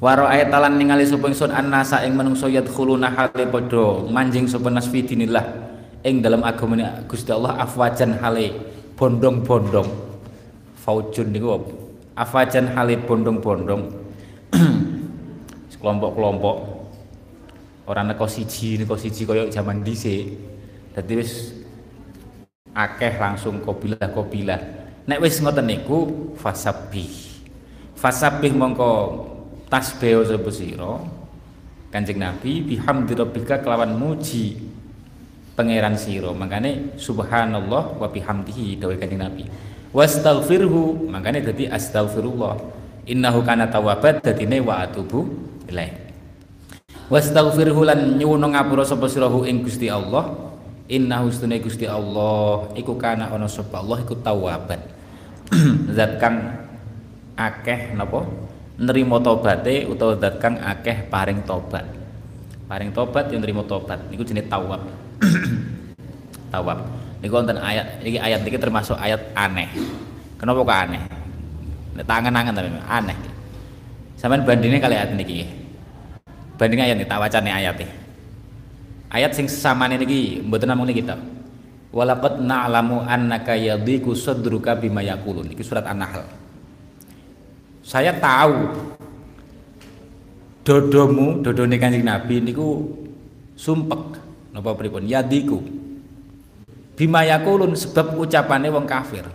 Wa ra'aita lan ningali sapa ingsun annasa ing manungsa yadkhuluna hale padha manjing sapa nas dinillah ing dalam agama Gusti Allah afwajan hale bondong-bondong. Faujun niku afwajan hale bondong-bondong. Kelompok-kelompok orang neko siji neko siji kaya zaman dhisik Dadi wis akeh langsung kobilah-kobilah. Nek wis ngoten niku fasabih. Fasabih mongko tasbih sapa sira Kanjeng Nabi bihamdi rabbika kelawan muji pangeran sira. Makane subhanallah wa bihamdihi dawuh Kanjeng Nabi. Wastaghfirhu, makane dadi astaghfirullah. Innahu kana tawwabat dadine wa atubu ilaih. Wastaghfirhu lan nyuwun ngapura sapa sira ing Gusti Allah Inna husnune Gusti Allah iku kana ana sapa Allah iku tawaban. zat kang akeh napa nerima tobate utawa zat kang akeh paring tobat. Paring tobat yang nerima tobat niku jenenge tawab. tawab. Niku wonten ayat iki ayat iki termasuk ayat aneh. Kenapa kok aneh? Nek tangan-tangan tapi aneh. Sampeyan bandingnya kali ayat niki. Banding ayat ini tak wacane ayat ini ayat sing sesamane niki mboten namung niki ta? Walaqad na'lamu annaka yadhiku sadruka bima yaqulun. Iki surat an-nahl. Saya tahu dodomu dodone kanjeng nabi niku sumpek. Napa pripun? Yadiku bima yaqulun sebab ucapane wong kafir.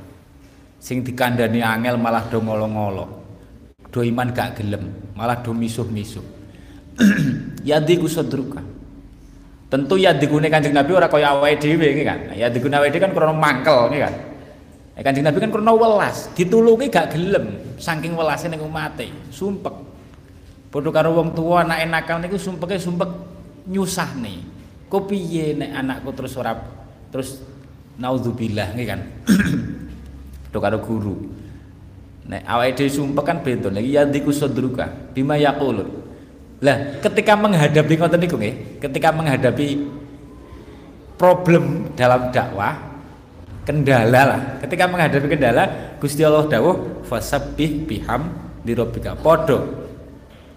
Sing dikandani angel malah do ngolo-ngolo do iman gak gelem malah do misuh-misuh. Yadiku sadruka Tentu ya digune Kanjeng Nabi ora kaya awake dhewe iki kan. Ya digune awake dhewe kan krana mangkel iki kan. Ya Kanjeng Nabi kan krana welas, ditulungi gak gelem saking welase ning sumpek. Padha karo wong tuwa anake nakal niku sumpeke sumpek nyusahne. Kok piye nek anakku terus ora terus naudzubillah nggih kan. Padha karo guru. Nek awake dhewe sumpek kan beda. Nek ya diku sadruka bima yaqulun. Lah, ketika menghadapi ngoten niku nggih, ketika menghadapi problem dalam dakwah, kendala lah. Ketika menghadapi kendala, Gusti Allah dawuh fasabbih biham dirobika podo.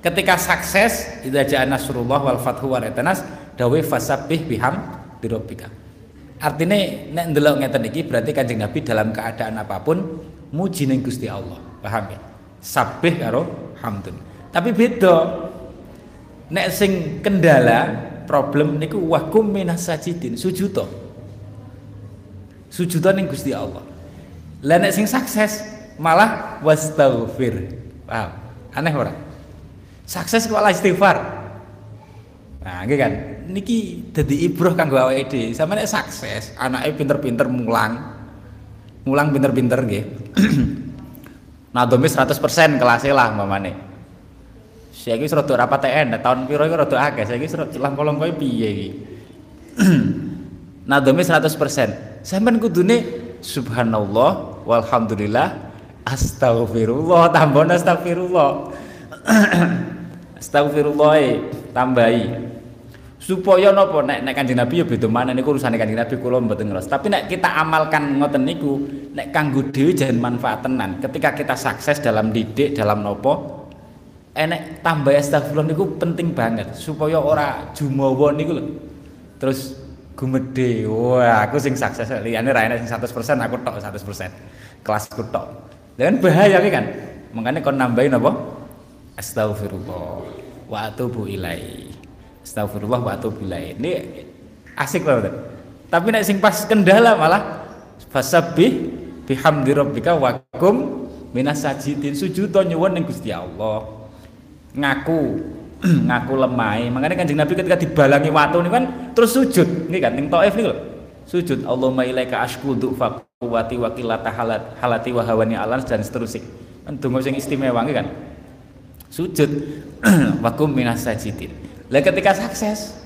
Ketika sukses, idza jaa nasrullah wal fathu wa ratanas dawuh fasabbih biham dirobika. Artinya nek ndelok ngeten iki berarti Kanjeng Nabi dalam keadaan apa pun muji ning Gusti Allah. Paham ya? Sabih karo hamdun. Tapi beda nek sing kendala problem niku wahkum minas sajidin sujud sujudan ning Gusti Allah. Lah nek sing sukses malah wastaghfir. Paham? Aneh ora? Sukses kok malah istighfar. Nah nggih kan? Niki dadi ibroh kanggo awake dhewe. Sama nek sukses anake pinter-pinter mulang. Mulang pinter-pinter nggih. Nadome 100% kelasnya lah mamane Saiki wis rada rapat TN, tahun piro iku rada akeh, saiki wis langkong kowe piye iki. Nadome 100%. Sampeyan kudune subhanallah walhamdulillah astagfirullah tambah astagfirullah. astagfirullah e, tambahi. Supaya napa nek nek Kanjeng Nabi ya beda mana niku urusane Kanjeng Nabi kula mboten ngeros. Tapi nek kita amalkan ngoten niku nek kanggo dhewe jangan manfaat tenan. Ketika kita sukses dalam didik, dalam nopo, enek tambah astagfirullah niku penting banget supaya ora jumawa niku lho. Terus gumede. Wah, aku sing sukses liyane ra enek sing 100% aku tok 100%. Kelasku tok. Dan bahaya kan. Makanya kon nambahin apa? Astagfirullah wa atubu ilai. Astagfirullah wa atubu ilai. Ini asik loh. Tapi nek sing pas kendala malah fasabbih bihamdi rabbika wa kum minas sajidin sujud nyuwun ning Gusti Allah ngaku ngaku lemah makanya kanjeng Nabi ketika dibalangi watu ini kan terus sujud. Ini kan? Ning taif nih loh sujud Allahumma ilaika ashku du'fa quwati wa qillata halat halati wa hawani alan dan seterusnya. Kan donga sing istimewa kan? Sujud wakum minas sajidin. Lah ketika sukses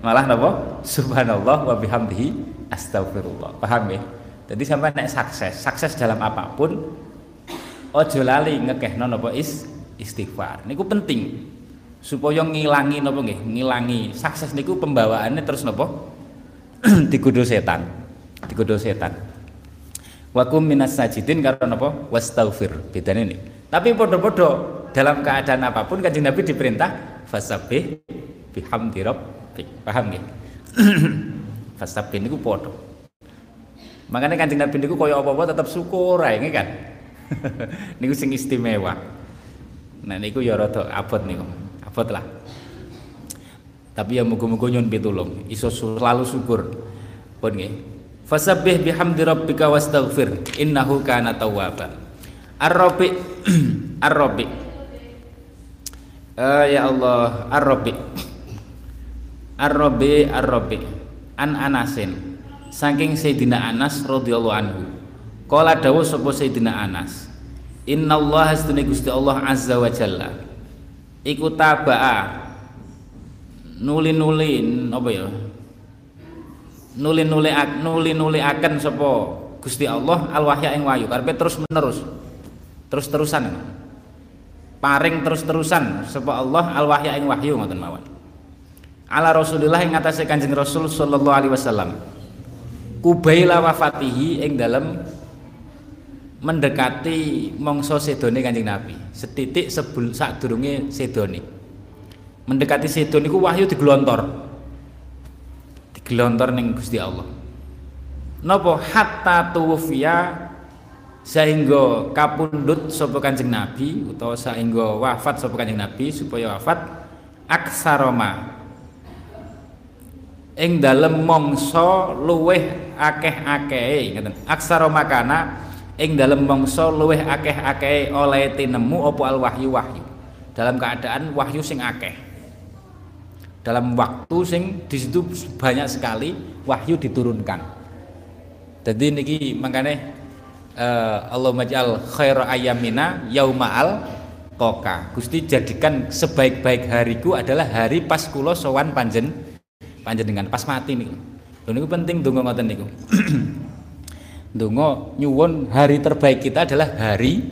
malah napa? Subhanallah wa bihamdihi astagfirullah paham ya? Jadi sampai naik sukses sukses dalam apa pun ojo lali ngekehno napa is istighfar. Niku penting. Supaya ngilangi napa nggih? Ngilangi. Sukses niku pembawaannya terus napa? Digodho setan. Digodho setan. Wakum minas sajidin karo napa? Wastaghfir. Bedane ini. Tapi podo-podo dalam keadaan apa pun kanjeng Nabi diperintah fasabih bihamdi rabbik. Paham nggih? Fasabih niku podo. Makanya kanjeng Nabi niku kaya apa-apa tetap syukur ae kan? Niku sing istimewa Nah niku ya rada abot niku. Abot lah. Tapi ya muga-muga nyun pitulung, iso selalu syukur. Pun nggih. Fasabbih bihamdi rabbika wastaghfir innahu kana tawwaba. Ar-Rabi Ar-Rabi uh, ya Allah Ar-Rabi Ar-Rabi Ar-Rabi An Anasin saking Sayyidina Anas radhiyallahu anhu. Kala dawuh sapa Sayyidina Anas Inna Allah astune Gusti Allah azza wa jalla. Iku tabaa. Nuli-nuli apa ya? Nuli-nuli nuli-nuli akan sapa Gusti Allah al wahya ing wahyu karepe terus menerus terus-terusan. Paring terus-terusan sapa Allah al wahya ing wahyu ngoten mawon. Ala Rasulillah ing atase Kanjeng Rasul sallallahu alaihi wasallam. Kubaila wafatihi ing dalam mendekati mongso sedone Kanjeng Nabi. Setitik sebul sadurunge sedone. Mendekati sedone iku wahyu diglontor. Diglontor ning Gusti Allah. Napa hatta tuwfiya sehingga kapundhut sapa Kanjeng Nabi utawa sehingga wafat sapa Kanjeng Nabi supaya wafat aksaroma ing dalem mongso luweh akeh-akehe ngoten aksaroma kana ing dalam mangsa luweh akeh-akeh oleh tinemu apa al wahyu wahyu. Dalam keadaan wahyu sing akeh. Dalam waktu sing di situ banyak sekali wahyu diturunkan. Jadi niki makanya uh, Allah majal khair ayamina yauma al koka Gusti jadikan sebaik-baik hariku adalah hari pas kulo sowan panjen dengan pas mati nih ini penting tunggu ngoten niku Dungo nyuwun hari terbaik kita adalah hari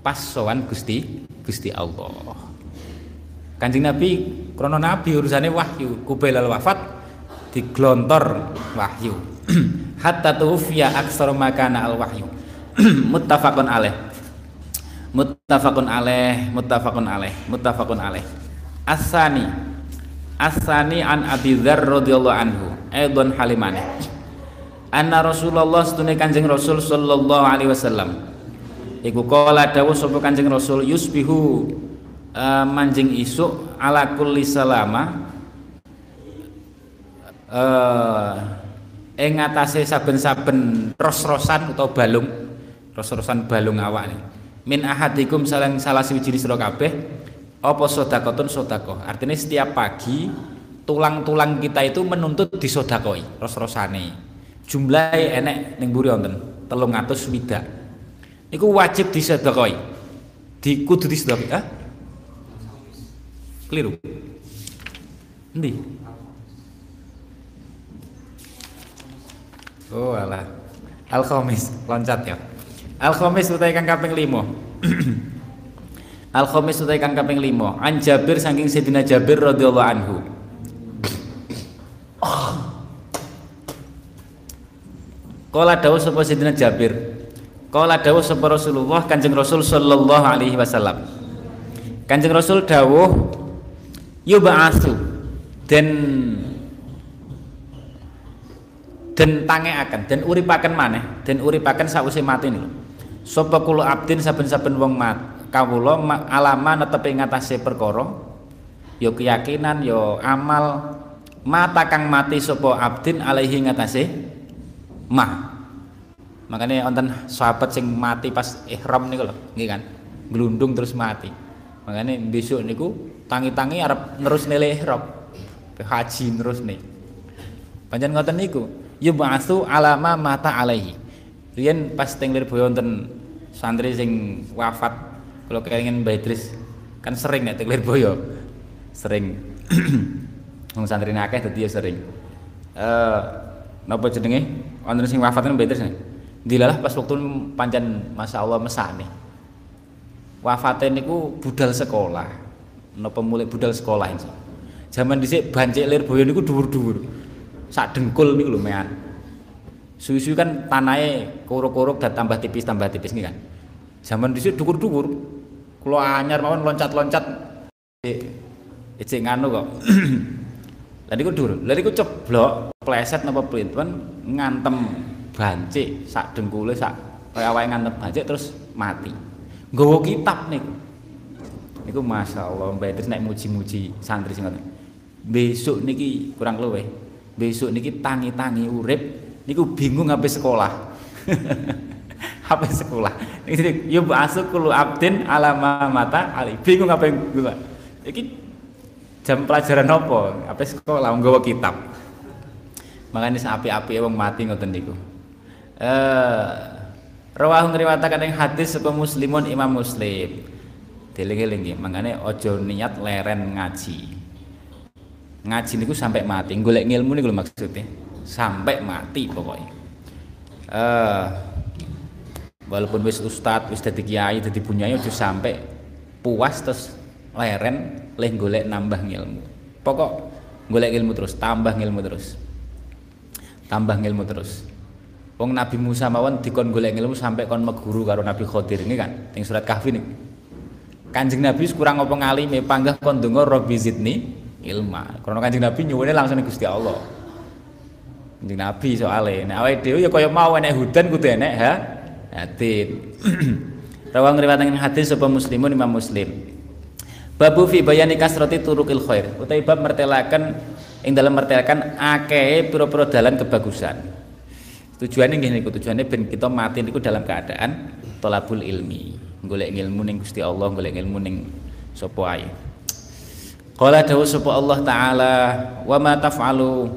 pas sowan Gusti Gusti Allah. Kanjeng Nabi krono Nabi urusannya wahyu, kubelal wafat diglontor wahyu. Hatta tufiya aksar makana al wahyu. muttafaqun alaih. Muttafaqun alaih, muttafaqun alaih, muttafaqun alaih. Asani Asani an Abi Dzar radhiyallahu anhu, aidon halimane anna Rasulullah setune Kanjeng Rasul sallallahu alaihi wasallam. Iku kala dawuh sapa Kanjeng Rasul yusbihu uh, manjing isuk ala kulli salama. Uh, ing ngatasé saben-saben ros-rosan utawa balung ros-rosan balung awak nih. min ahadikum salang salah siji sira kabeh apa sedekahun sedekah? Artinya setiap pagi tulang-tulang kita itu menuntut disodakoi ros-rosane jumlahnya enek ning mburi wonten 300 swidak niku wajib disedekoi di kudu disedekoi ah keliru endi Oh alah. Al Khamis, loncat ya. Al Khamis utai kang kaping 5. Al Khamis utai kang kaping 5. An Jabir saking Sayyidina Jabir radhiyallahu anhu. Kala dawuh sapa Sayyidina Jabir. Kala dawuh sapa Rasulullah Kanjeng Rasul sallallahu alaihi wasallam. Kanjeng Rasul dawuh yub'atsu dan dan akan dan uripaken maneh dan uripaken sawise mati niku sapa kula abdin saben-saben wong mat kawula alama netepi ngatasé perkara ya keyakinan ya amal mata kang mati sapa abdin alaihi ngatasé mah makanya wonten sahabat sing mati pas ihram niku lho nggih kan? Glundung terus mati. Makanya besok niku tangi-tangi arep nerus nilai ihram haji terus nih. Panjang ngoten niku yub'atsu alama mata alaihi. Riyen pas teng Lirboyo wonten santri sing wafat kalau kenging Mbah Idris kan sering nek teng Lirboyo. Sering. Wong santri akeh dadi ya sering. Eh napa jenenge wonten sing wafat Mbah Idris dilalah pas waktu pancen Masya Allah mesane wafatnya niku budal sekolah napa mulai budal sekolah insya zaman dhisik bancik Lirboyo niku dhuwur-dhuwur sak dengkul niku lho mean. Suwi-suwi kan tanahnya korok-korok dan tambah tipis tambah tipis nih kan. Zaman dhisik dukur-dukur. Kula anyar mawon loncat-loncat ecek nganu kok. Lah niku dur, lha niku ceblok, pleset napa printen ngantem bancik sak dengkule sak kaya ngantem bancik terus mati. Nggawa kitab niku. Niku masyaallah Mbak Idris nek muji-muji santri sing. Besok niki kurang luwih besok niki tangi-tangi urip niku bingung ngapain sekolah apa sekolah ini yuk masuk kulu abdin alama mata ali bingung ngapain gua iki jam pelajaran apa? Apa sekolah nggawa kitab? Makanya api-api wong mati ngoten niku. Eh rawahu ngriwataken ing hadis saka muslimun imam muslim. Dieling-eling makanya ojo niat leren ngaji. Ngaji niku sampai mati golek ilmu niku maksudnya. Sampai mati pokoknya uh, walaupun wis ustad wis dadi kiai dadi bunyai aja sampai puas terus leren leh golek nambah ilmu pokok golek ilmu terus tambah ilmu terus tambah ilmu terus Wong Nabi Musa mawon dikon golek ilmu sampai kon meguru karo Nabi Khidir ini kan yang surat kahfi nih Kanjeng Nabi kurang apa ngalime panggah kon donga Rabbi zidni ilma. Karena Kanjeng Nabi nyuwune langsung Gusti Allah. Kanjeng Nabi soalnya nek awake dhewe ya kaya mau enek hudan kudu enek ha hadin. Rawang riwayat hadis sapa muslimun Imam Muslim. Babu fi bayani kasrati turukil khair. Utawi bab mertelaken ing dalam mertelaken akeh pira-pira dalan kebagusan. Tujuannya nggih niku tujuannya ben kita mati niku dalam keadaan tolabul ilmi. Golek ilmu ning Gusti Allah, golek ilmu ning sapa ae. Qala dawuh sapa Allah taala wa ma taf'alu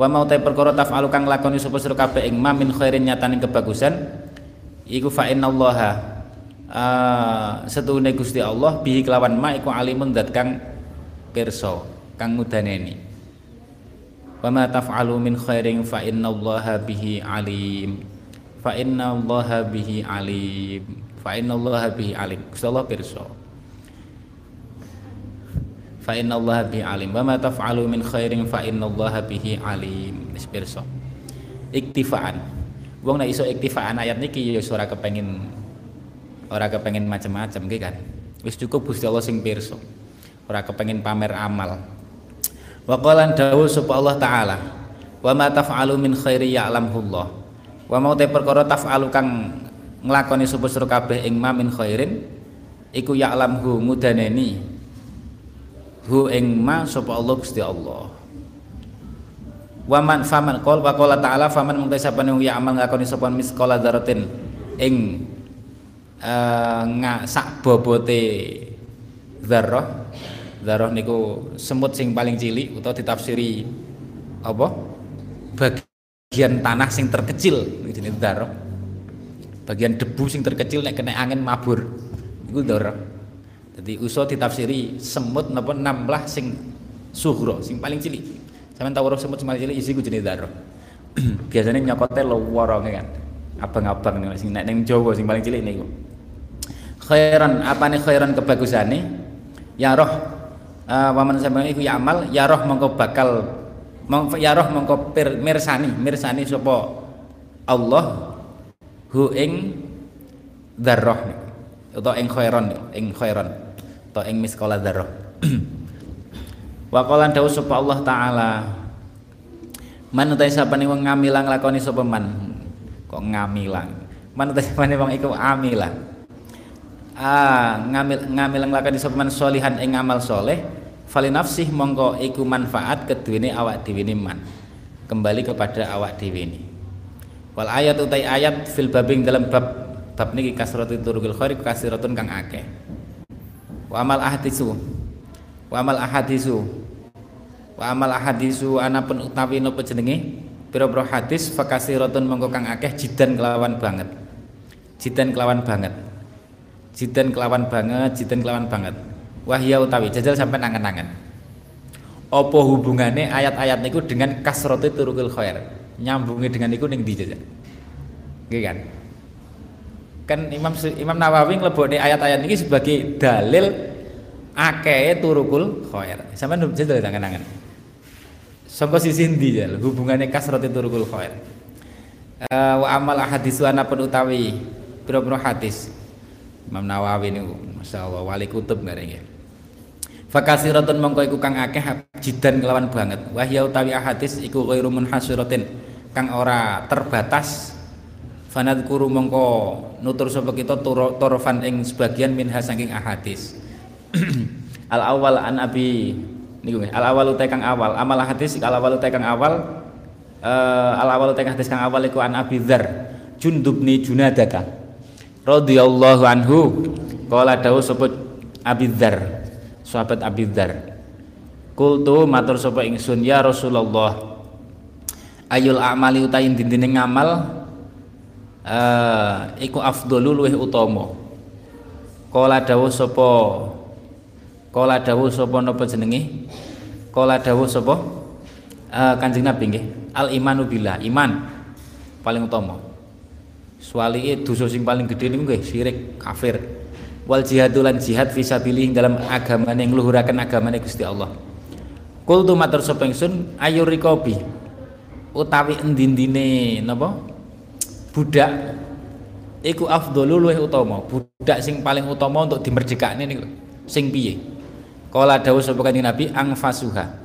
wa ma utai perkara taf'alu kang lakoni sapa sira kabeh ing ma min khairin nyataning kebagusan iku fa innallaha uh, setune Gusti Allah bihi kelawan ma iku alimun dat kang pirsa kang ngudaneni. Wa ma taf'alu min khairin fa innallaha bihi alim. Fa innallaha bihi alim. Fa innallaha bihi alim. Gusti Allah pirsa. Fa innallaha bihi alim. Wa ma taf'alu min khairin fa innallaha bihi alim. Wis pirsa. Iktifaan. Wong nek iso iktifaan ayat niki ya ora kepengin ora kepengin macam-macam nggih kan. Wis cukup Gusti Allah sing pirsa. Ora kepengin pamer amal. Wa qala dawu Allah taala wa ma taf'alu min khairi ya'lamullah. Wa mau te perkara taf'alu kang nglakoni sapa sira kabeh ing ma min khairin iku ya'lamhu mudaneni hu ing ma sapa Allah Gusti Allah. Waman faman qol wa qala ta'ala faman mung sapa ya amal ngakoni sapa misqala dzaratin ing uh, nga sak bobote dzarrah dzarrah niku semut sing paling cilik utawa ditafsiri apa? Bagian tanah sing terkecil jenenge dzarrah bagian debu sing terkecil nek kena angin mabur. Iku dzarrah jadi uso ditafsiri semut napa namlah sing suhro sing paling cilik. Sampean tahu semut sing paling cilik isi ku jenenge dzarrah biasanya nyokote loworo kan? Abang-abang nih sing nek ning Jawa sing paling cilik niku khairan nih khairan kebagusane? Ya roh uh, waman sampeyan iku ya amal ya roh mongko bakal ya roh mongko pir, mirsani mirsani sapa Allah hu ing dzarrah atau ing khairan ing khairan atau ing miskala dzarrah. Wa qala dawu sapa Allah taala man utai sapane wong ngamilang lakoni sapa man? Kok ngamilang? Man utai sapane wong iku amilah ah ngambil ngambil nglakoni sapa man solihan ing amal soleh fali nafsih mongko iku manfaat keduwene awak dhewe man. Kembali kepada awak dhewe wal ayat utai ayat fil babing dalam bab bab niki kasratul turugil khair kasiratun kang akeh. Wa amal ahadisu wa amal ahadisu wa amal ahadisu anapun utawi napa jenenge pira-pira hadis fakasiratun mongko kang akeh jidan kelawan banget. Jidan kelawan banget Jiden kelawan banget, jiden kelawan banget. Wahya utawi jajal sampai nangan-nangan. Apa hubungannya ayat-ayat niku dengan kasroti turukil khair? Nyambungi dengan niku ning ndi jajal? Nggih kan? Kan Imam Imam Nawawi nglebokne ayat-ayat niki sebagai dalil akeh turukul khair. Sampai jajal nangan-nangan. Sangka sisi ndi jal hubungannya kasroti turukul khair? Uh, wa amal hadisu anapun utawi pira-pira hadis Imam Nawawi niku masyaallah wali kutub ngarenge Fakasiratun mongko iku kang akeh jidan kelawan banget. Wahya utawi ahadis iku ghairu munhasiratin kang ora terbatas. Fanad kuru mongko nutur sapa kita torofan ing sebagian minha saking ahadis. Al awal an abi niku al awal utai kang awal. Amal hadis al awal utai kang awal uh, al awal utai hadis kang awal iku an abi dzar jundubni junadaka radhiyallahu anhu. Qala dawu sapa Abi Dzar sahabat Abi Dzar. Kultu matur sapa ingsun ya Rasulullah ayul a'mali utahin dindine ngamal uh, iku afdalu luweh utama. Kala dawuh sapa Kala dawuh sapa napa jenenge? Kala dawuh sapa uh, Kanjeng Nabi nggih al imanu billah iman paling utama Swali dosa sing paling gede niku nggih syirik, kafir. Wal jihadu lan jihad fisabilillah dalam agama yang luhuraken agamane Gusti Allah. Qultu matur sapa ingsun ayu rikobi utawi endi-endine napa? Budak iku afdhalu luwih utama. Budak sing paling utama untuk dimerdekakne niku sing piye? Kala dawuh sapa kanjeng Nabi angfasuha.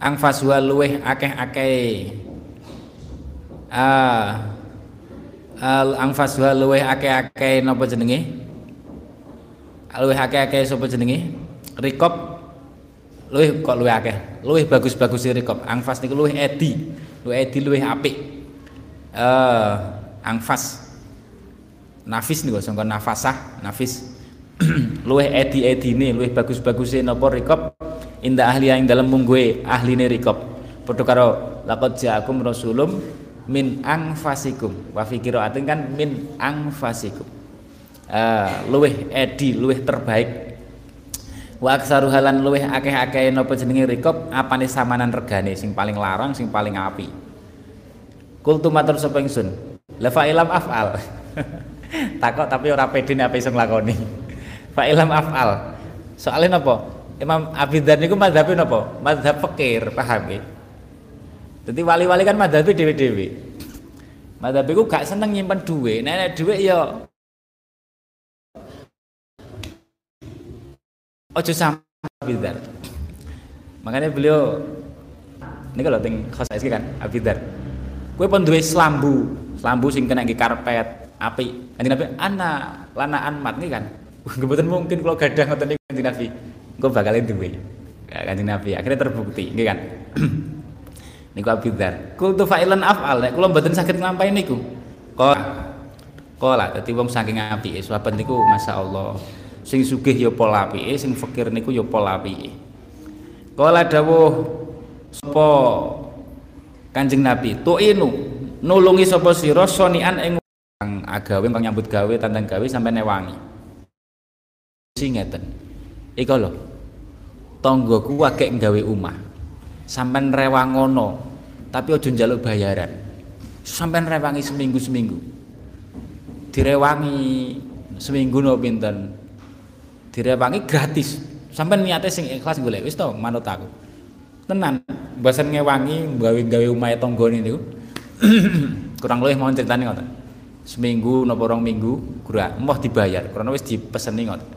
Angfasuha luwih akeh-akeh ah al angfaswa luweh akeh-akeh napa jenenge? Luweh akeh-akeh sapa jenenge? Rikop. Luweh kok luweh akeh? Luweh bagus-bagus rikop. Angfas niku luweh edi. Luweh edi luweh apik. Eh uh, angfas nafis niku sangka nafasah nafis. Luweh edi-edine luweh bagus-baguse napa rikop? Indah ahli yang dalam mungguhe ahline rikop. Padha laqad ja'akum rasulum min angfasikum wa fi qiraatin kan min angfasikum uh, luweh edi luweh terbaik. Wa aksaru halan luweh akeh-akeh napa jenenge rikop apane samanan regane? Sing paling larang sing paling api. Kultu matur sapa ingsun? La fa ilam afal. Takok tapi ora pede nek iso nglakoni. Fa ilam afal. Soalnya napa? Imam Abi Dzar niku madzhabe napa? Madzhab fikir paham nggih jadi wali-wali kan madhabi dewi-dewi. Madhabi ku gak seneng nyimpen duit. Nenek duit ya ojo sama Abidar. Makanya beliau ini kalau ting khosais kan Abidar. Kue pun duwe selambu, selambu sing kena di karpet, api. Kanjeng Nabi ana lana anmat nih kan. Kebetulan mungkin kalau gadang ngoten niku Kanjeng Nabi, gue bakalin duwe. Kanjeng Nabi akhirnya terbukti, nggih kan. niku Abi Dzar. Kultu fa'ilan af'al. Nek kula mboten saged nglampahi niku. Qala. Qala. Dadi wong saking apike. Sahabat niku masyaallah. Sing sugih ya pola apike sing fakir niku ya pola apike. Qala dawuh sapa Kanjeng Nabi? Tu'inu. Nulungi sapa sira? Sonian ing agawe kang nyambut gawe tantang gawe sampai newangi sing ngeten. Iku lho. Tanggoku akeh gawe omah sampean rewang ngono tapi ojo njaluk bayaran. Sampean rewangi seminggu seminggu direwangi seminggu no pinten? Direwangi gratis. Sampean niate sing ikhlas golek wis to manut aku. Tenan bosan ngewangi gawe-gawe omahe tanggane niku. Kurang luwih mau critane ngoten. Seminggu napa rong minggu gura emoh dibayar. Karena wis dipeseni ngoten.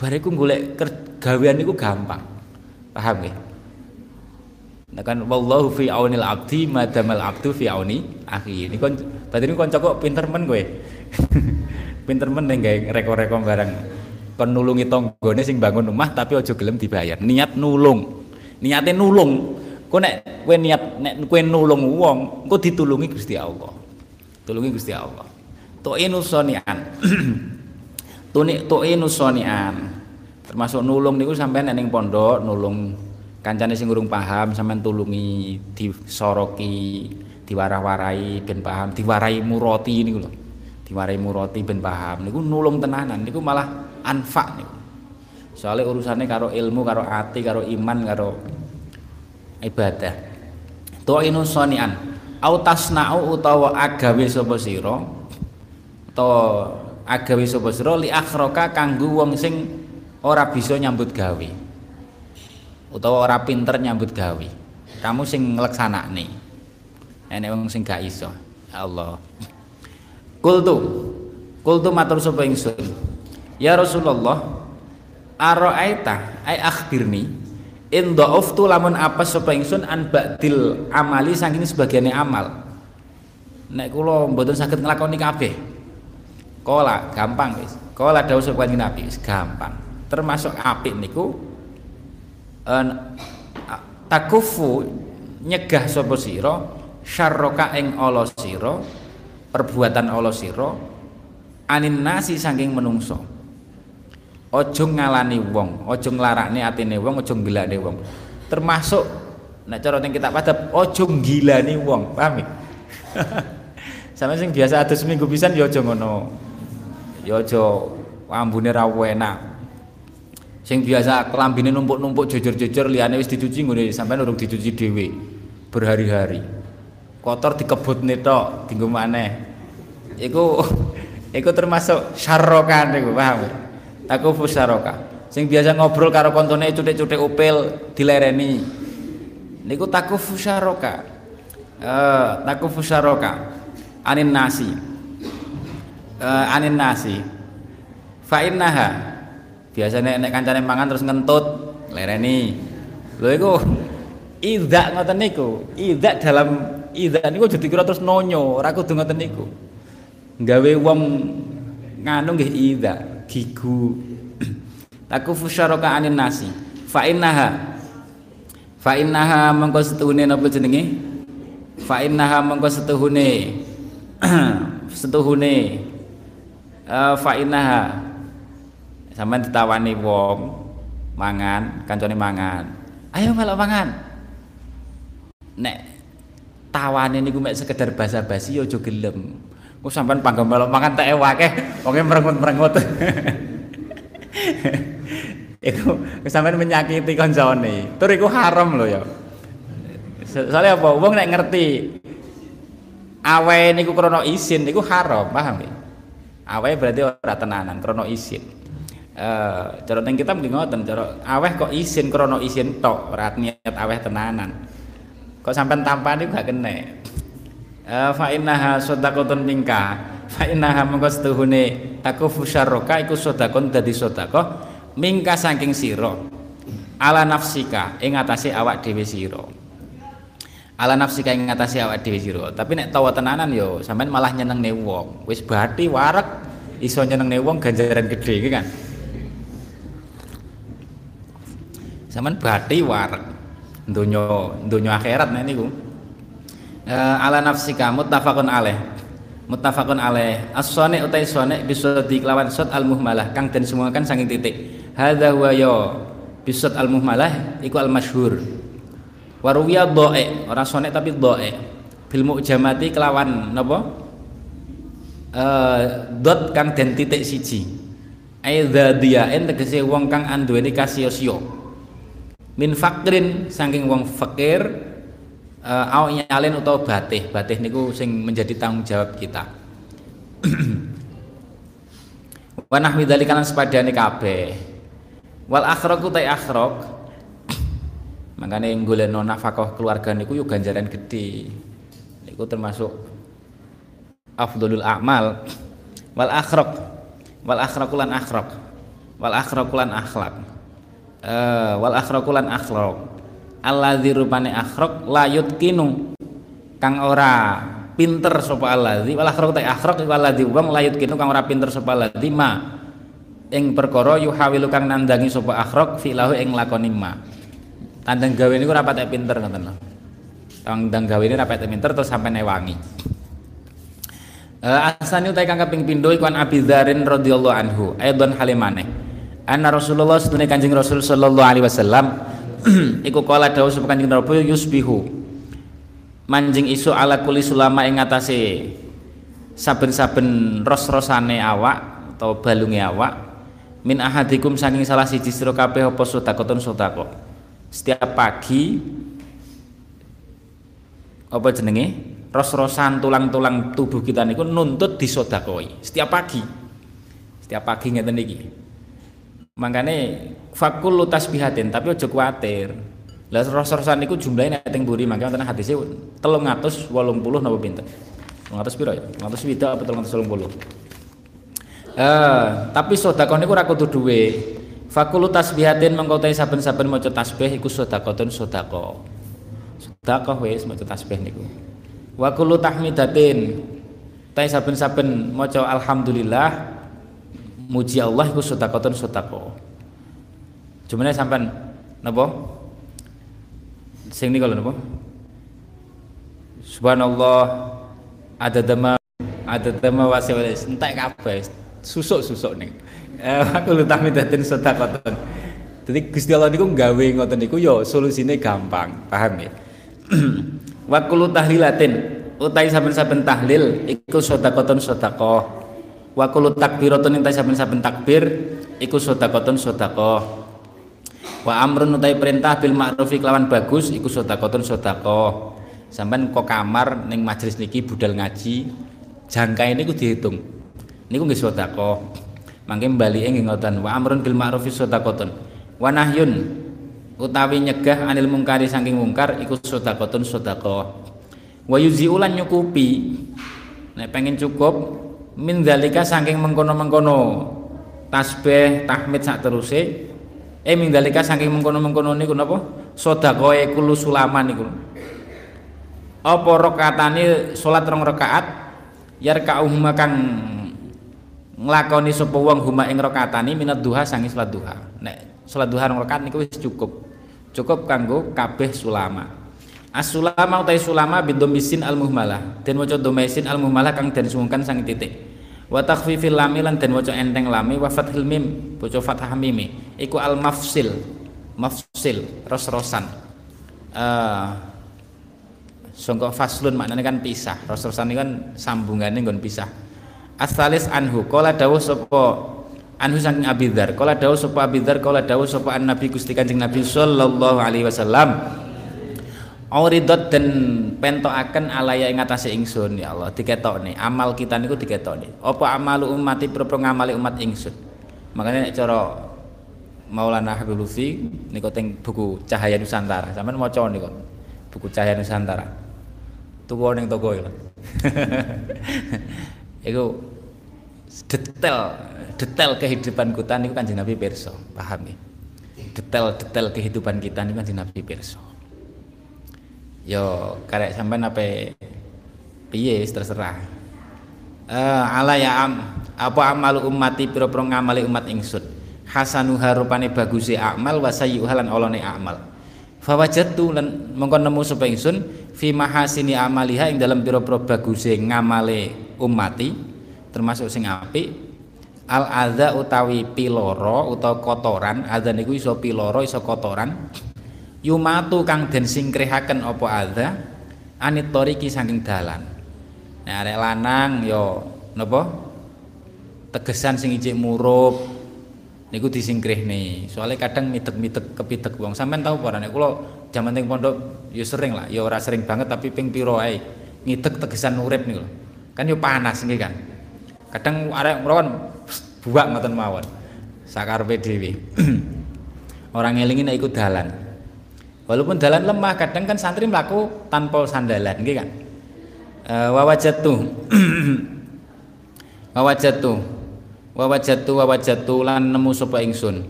Bariku golek gawean niku gampang. Paham nggih Nah kan wallahu fi aunil abdi madamal abdu fi auni akhi. Ini kon tadi ini kon kok pinter men gue. pinter men ning gawe reko-reko barang. Kon nulungi tanggane sing bangun rumah tapi aja gelem dibayar. Niat nulung. Niate nulung. Kok nek kowe niat nek kowe nulung wong, engko ditulungi Gusti Allah. Tulungi Gusti Allah. Tu'inu sonian. Tunik tu'inu sonian. Termasuk nulung niku sampean ning pondok nulung kancane sing urung paham sampean tulungi disoroki diwarah-warai ben paham diwarai muroti niku lho. Diwarai muroti ben paham. Niku nulung tenanan niku malah anfa niku. Soalnya urusannya karo ilmu karo ati karo iman karo ibadah. Tu'inu sonian. Au tasna'u utawa agawe sapa sira utawa agawe sapa sira li akhraka kanggo wong sing ora bisa nyambut gawe utawa ora pinter nyambut gawe. Kamu sing ngleksanakne. Enek wong sing gak iso ya Allah. Kultu. Kultu matur sapa ingsun? Ya Rasulullah araaita ai akhbirni in dhauftu lamun apa sapa ingsun an ba'dil amali saking sebagiannya amal. Nek kula mboten saged nglakoni kabeh. Kola gampang wis. Kola dawuh sapa Nabi gampang. Termasuk apik niku takufu nyegah sapa sira syarroka ing ala sira perbuatan ala sira anin nasi saking menungso. Aja ngalani wong aja nglarakne atine wong aja nggilane wong. Termasuk nek cara ning kitab adab aja nggilani wong paham ya? Sampe sing biasa adus seminggu pisan ya aja ngono. Ya aja ambune ra enak sing biasa kelambine numpuk-numpuk jujur-jujur liyane wis dicuci ngene sampean urung dicuci dhewe berhari-hari. Kotor dikebut tok dinggo maneh. Iku iku termasuk syarrokan niku paham takufu syarroka sing biasa ngobrol karo kontone cutik-cutik upil dilereni. Niku takufu syarroka uh, takufu syarroka anin nasi. Uh, anin nasi. Fa innaha biasanya nek kancane mangan terus ngentut lereni. Lho iku idak ngoten niku. Idak dalam idak niku jadi kira terus nonyo ora kudu ngoten niku. Gawe wong nganu nggih idak gigu. Taku fusyaraka anin nasi. Fa innaha fa innaha mengko setuhune napa jenenge? Fa innaha mengko setuhune. Setuhune. Uh, fa innaha sampean ditawani wong mangan kancane mangan. Ayo melok mangan. Nek tawane niku mek sekedar basa-basi ya aja gelem. Kok sampean panggo melok mangan tak ewake wonge merengut-merengut iku sampean menyakiti kancane. Tur iku haram lho ya. Soalnya apa? Wong nek ngerti awe niku krana isin niku haram paham ya awe berarti ora tenanan krana isin eh cara ning kitab ngoten cara aweh kok isin krono isin tok ora niat aweh tenanan. Kok sampean tampani gak kena. Eh fa innaha sadaqatun minka fa innaha mengko setuhune takufu syarraka iku sedekah dadi sedekah mingka saking sira. Ala nafsika ing atase awak dhewe sira. Ala nafsika ing atase awak dhewe sira. Tapi nek tawa tenanan yo sampean malah nyenengne wong. Wis bathi warek iso nyenengne wong ganjaran gede iki kan Zaman bati warek. Donya donya akhirat nek niku. uh, ala nafsika muttafaqun alaih. Muttafaqun alaih. As-sani utai sani bisa dikelawan sot al muhmalah kang den kan saking titik. Hadza huwa ya bisot al muhmalah iku al masyhur waruwiya doe orang sani tapi doe bil mu'jamati kelawan napa? Uh, dot kang den titik siji. Aidza diaen tegese wong kang anduweni kasiyosyo min fakrin saking wong fakir uh, au nyalin utawa batih. Batih niku sing menjadi tanggung jawab kita. Wa nahwi dzalika lan sepadane kabeh. Wal akhraq utai akhraq. Makane golekno nafkah keluarga niku yo ganjaran gede niku termasuk afdhalul a'mal. Wal akhraq. Wal akhraqulan akhraq. Wal akhraqulan akhlak uh, wal akhraqulan akhlaq alladzi rupane akhraq la yutkinu. Kang ora pinter sapa alladzi wal akhraq ta akhraq iku alladzi wong la yutkinu kang ora pinter sapa alladzi ma. Ing perkara yuhawilu kang nandangi sapa akhraq filahu ing lakoni ma. Tandang gawe niku ora patek pinter ngoten lho. Tandang gawe ini ora patek pinter terus sampai newangi Uh, asani utai kang kaping pindho iku Abi Dzarin radhiyallahu anhu aidon halimane anna Rasulullah sedune Kanjeng Rasul sallallahu alaihi wasallam. Iku kala dawuh sapa Kanjeng Nabi yusbihu. Manjing isu ala kuli sulama ing ngatasé saben-saben ros-rosane awak atau balunge awak min ahadikum saking salah siji sira kabeh apa sedekahun sedekah setiap pagi apa jenenge? Ros-rosan tulang-tulang tubuh kita niku nuntut disodakoi. Setiap pagi. Setiap pagi ngeten iki makanya fakul tasbihatin tapi ojo kuatir lah ros-rosan niku jumlahnya nek teng buri mangke wonten hadise 380 napa pinten? 300 piro ya? 300 wida apa 380 eh tapi sedekah niku ora kudu duwe. Fakul tasbihatin mengko saben-saben maca tasbih iku sedekahun sedekah. Sedekah wis maca tasbih niku. Wa kullu tahmidatin ta saben-saben maca alhamdulillah muji Allah iku sedekahun sedekah. Jumene sampean napa? Sing lho napa? Subhanallah ada dama ada dama wasiwal entek kabeh susuk-susuk ning. Eh aku lu tahmidatin sedekahun. Jadi Gusti Allah niku gawe ngoten niku ya solusine gampang, paham ya? Wa kullu tahlilatin utai saben-saben tahlil iku sedekahun sedekah wa kullu takbiratun ing saben-saben takbir iku sedekahun sedekah. Wa amrun utai perintah bil ma'rufi kelawan bagus iku sedekahun sedekah. Sampean kok kamar ning majelis niki budal ngaji jangkae niku dihitung. Niku nggih sedekah. Mangke mbalike nggih ngoten wa amrun bil ma'rufi sedekahun wa nahyun utawi nyegah anil mungkari saking mungkar iku sedekahun sedekah. Wa yuziulan nyukupi. Nek pengen cukup min dalika saking mengkono-mengkono. Tasbih tahmid sak teruse eh min dalika saking mengkono-mengkono niku napa? Sedekahe kulo sulaman niku. Apa rakaatane salat rong rakaat? Yarka'uhuma kang nglakoni sapa wong huma ing rakaatane minat duha sangi salat duha. Nek salat duha rong rakaat niku wis cukup. Cukup kanggo kabeh sulama As-sulama utai sulama bidomisin al muhmalah dan waca domisin al muhmalah kang den sungkan sang titik. Wa takhfifil lam lan den waca enteng lami wa fathil mim waca fathah mim iku al mafsil ros-rosan. Uh, sangka faslun maknanya kan pisah. Ros-rosan ini kan sambungannya nggon pisah. Asalis anhu kala dawuh sapa anhu saking abidar kala dawuh sapa abidar kala dawuh sapa an nabi Gusti Kanjeng Nabi sallallahu alaihi wasallam Auridot dan pentokaken alaya ing atase ingsun ya Allah diketokne. Amal kita niku diketokne. Apa amalu umati propro ngamali umat ingsun? Makanya nek cara Maulana Habib Lutfi niku teng buku Cahaya Nusantara. Sampean maca niku buku Cahaya Nusantara. Tuku ning toko ya iku detail detail kehidupan kita niku Kanjeng Nabi pirsa paham ya detail-detail kehidupan kita niku Kanjeng Nabi pirsa yo karek sampean apa piye terserah. Uh, ala ya am apa amal umati pira-pira ngamali umat ingsun? Hasanu harupane baguse amal wa sayyuhalan olone amal. Fawajatu lan mongko nemu sapa ingsun fi mahasini amaliha ing dalam pira-pira baguse ngamale umati termasuk sing apik al adza utawi piloro utawa kotoran. Adza niku iso piloro iso kotoran yumatu kang den singkrihaken apa adza anit toriki saking dalan nek arek lanang yo napa tegesan sing ijik murup niku disingkrihne. Soalnya kadang mitek-mitek kepitek wong. Sampeyan tahu ora nek kula jaman teng pondok ya sering lah, ya ora sering banget tapi ping piro ae. Ngitek tegesan urip niku. Kan yo panas nggih kan. Kadang arek mrawon buak ngoten mawon. Sakarepe dhewe. Orang ngelingi nek ikut dalan. Walaupun dalan lemah, kadang kan santri mlaku tanpa sandalan, nggih kan. E, wawajatu. wawajatu wa wajatu wa wajatu lan nemu sapa ingsun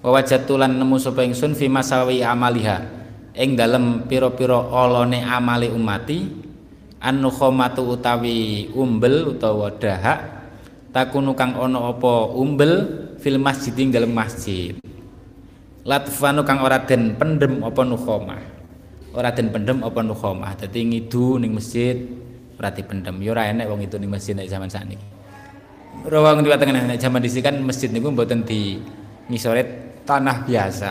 wa wajatu lan nemu sapa ingsun fi masawi amaliha ing dalem pira-pira olone amali umati an nukhomatu utawi umbel utawa dahak takunu kang ana apa umbel fil masjid ing dalem masjid latfanu kang ora den pendem apa nukhomah ora den pendem apa nukhomah dadi ngidu ning masjid ora dipendem ya ora enek wong itu ning masjid nek zaman sakniki rawang diwatakan nek zaman disi kan masjid niku mboten di ngisore tanah biasa.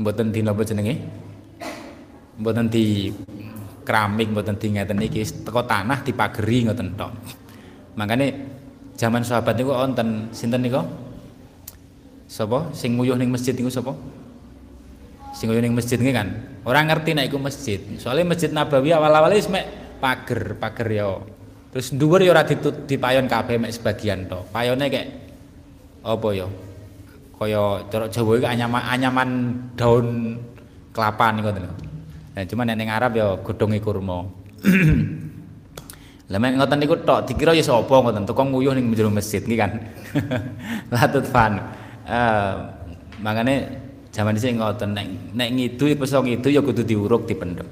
Mboten di napa jenenge? Mboten di keramik mboten di ngeten iki teko tanah dipageri ngoten tok. Makane zaman sahabat niku wonten sinten niku? Sapa sing nguyuh ning masjid niku sapa? Sing nguyuh ning masjid nggih kan. Orang ngerti nek iku masjid. Soalnya Masjid Nabawi awal-awal wis mek pager, pager ya Terus dhuwur ya ora dipayon kabeh mek sebagian to. Payone kayak apa ya? Kaya cara Jawa iki anyaman anyaman daun kelapa niku ngoten. Nah, cuman nek ning Arab ya godhonge kurma. Lah mek ngoten niku tok dikira ya sapa ngoten, tukang nguyuh ning jero masjid nggih kan. Latut fan. Eh mangane zaman dhisik ngoten nek nek ngidu iso ngidu ya kudu diuruk dipendem.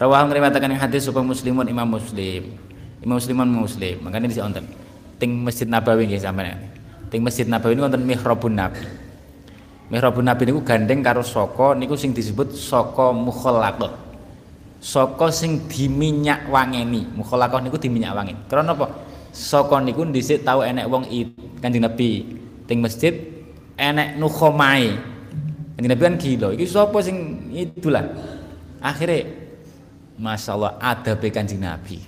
Rawah ngriwataken hadis supaya muslimun Imam Muslim. Imam Musliman Muslim. Makanya di wonten ting Masjid Nabawi nggih sampeyan. Ting Masjid Nabawi ini wonten mihrabun Nabi. Mihrabun Nabi niku gandeng karo saka niku sing disebut saka mukhallaqah. Saka sing diminyak wangeni. Mukhallaqah niku diminyak wangeni. Karena apa? Saka niku dhisik tau enek wong Kanjeng Nabi ting masjid enek nukhomai. Kanjeng Nabi kan gila. Iki sapa sing itulah. Akhirnya Masya Allah ada Kanjeng Nabi.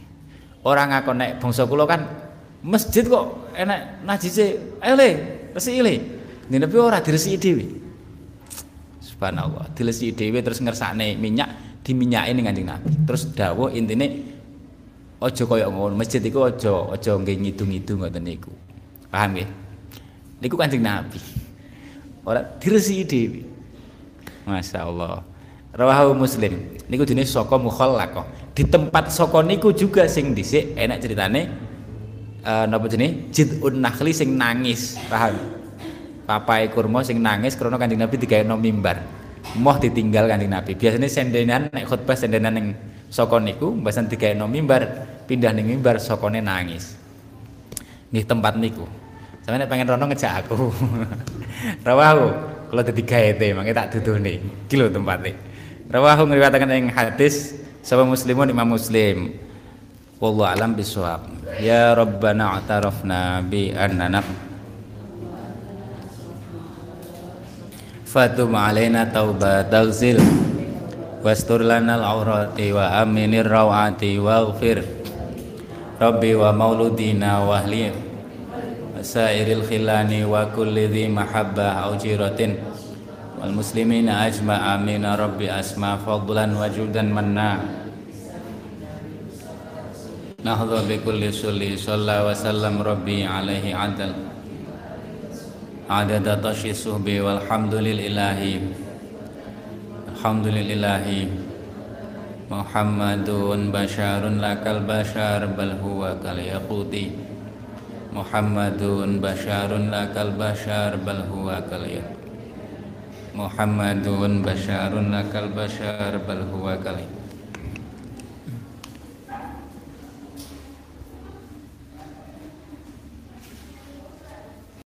Orang ngakon nek bangsa kula kan masjid kok enak najise ayo le resiki le. Tapi ora diresiki dhewe. Subhanallah diresiki dhewe terus ngersakne minyak diminyaki ning Kanjeng Nabi. Terus dawuh intine aja kaya ngono masjid iku aja aja nggih ngidung-ngidung ngoten niku. Paham nggih? Niku Kanjeng Nabi ora diresiki dhewe Masya Allah Rawahu Muslim. Niku jenis saka mukhallaqah di tempat saka niku juga sing dhisik enak ceritane uh, napa jenenge? Jidun nakhli sing nangis. Paham? Papai kurma sing nangis karena kanjeng Nabi digawe mimbar. Moh ditinggal kanjeng Nabi. Biasanya sendenan nek khutbah sendenan ning saka niku mbasan digawe mimbar pindah ning mimbar sokone nangis. Nggih tempat niku sampeyan pengen rono ngejak aku. Rawahu kalau dadi gaete mangke tak duduhne iki lho tempatnya rawahu ngriwataken ing hadis sapa muslimun imam muslim? Wallahu alam bisawab ya rabbana atarafna bi annana fatum alaina taubat taghzil wastur lana al-aurati wa aminir rawati waghfir rabbi wa mauludina wa ahli sairil khilani wa kulli dhi mahabbah au jiratin wal muslimina ajma amin rabbi asma fadlan wa judan manna nahdha bi kulli sulli salla wa sallam rabbi alaihi adal adada tashi suhbi walhamdulillahi alhamdulillahi Muhammadun basharun lakal bashar bal huwa kal yaquti Muhammadun basharun lakal bashar bal huwa kal Muhammadun basyarun lakal basyar bal huwa kalim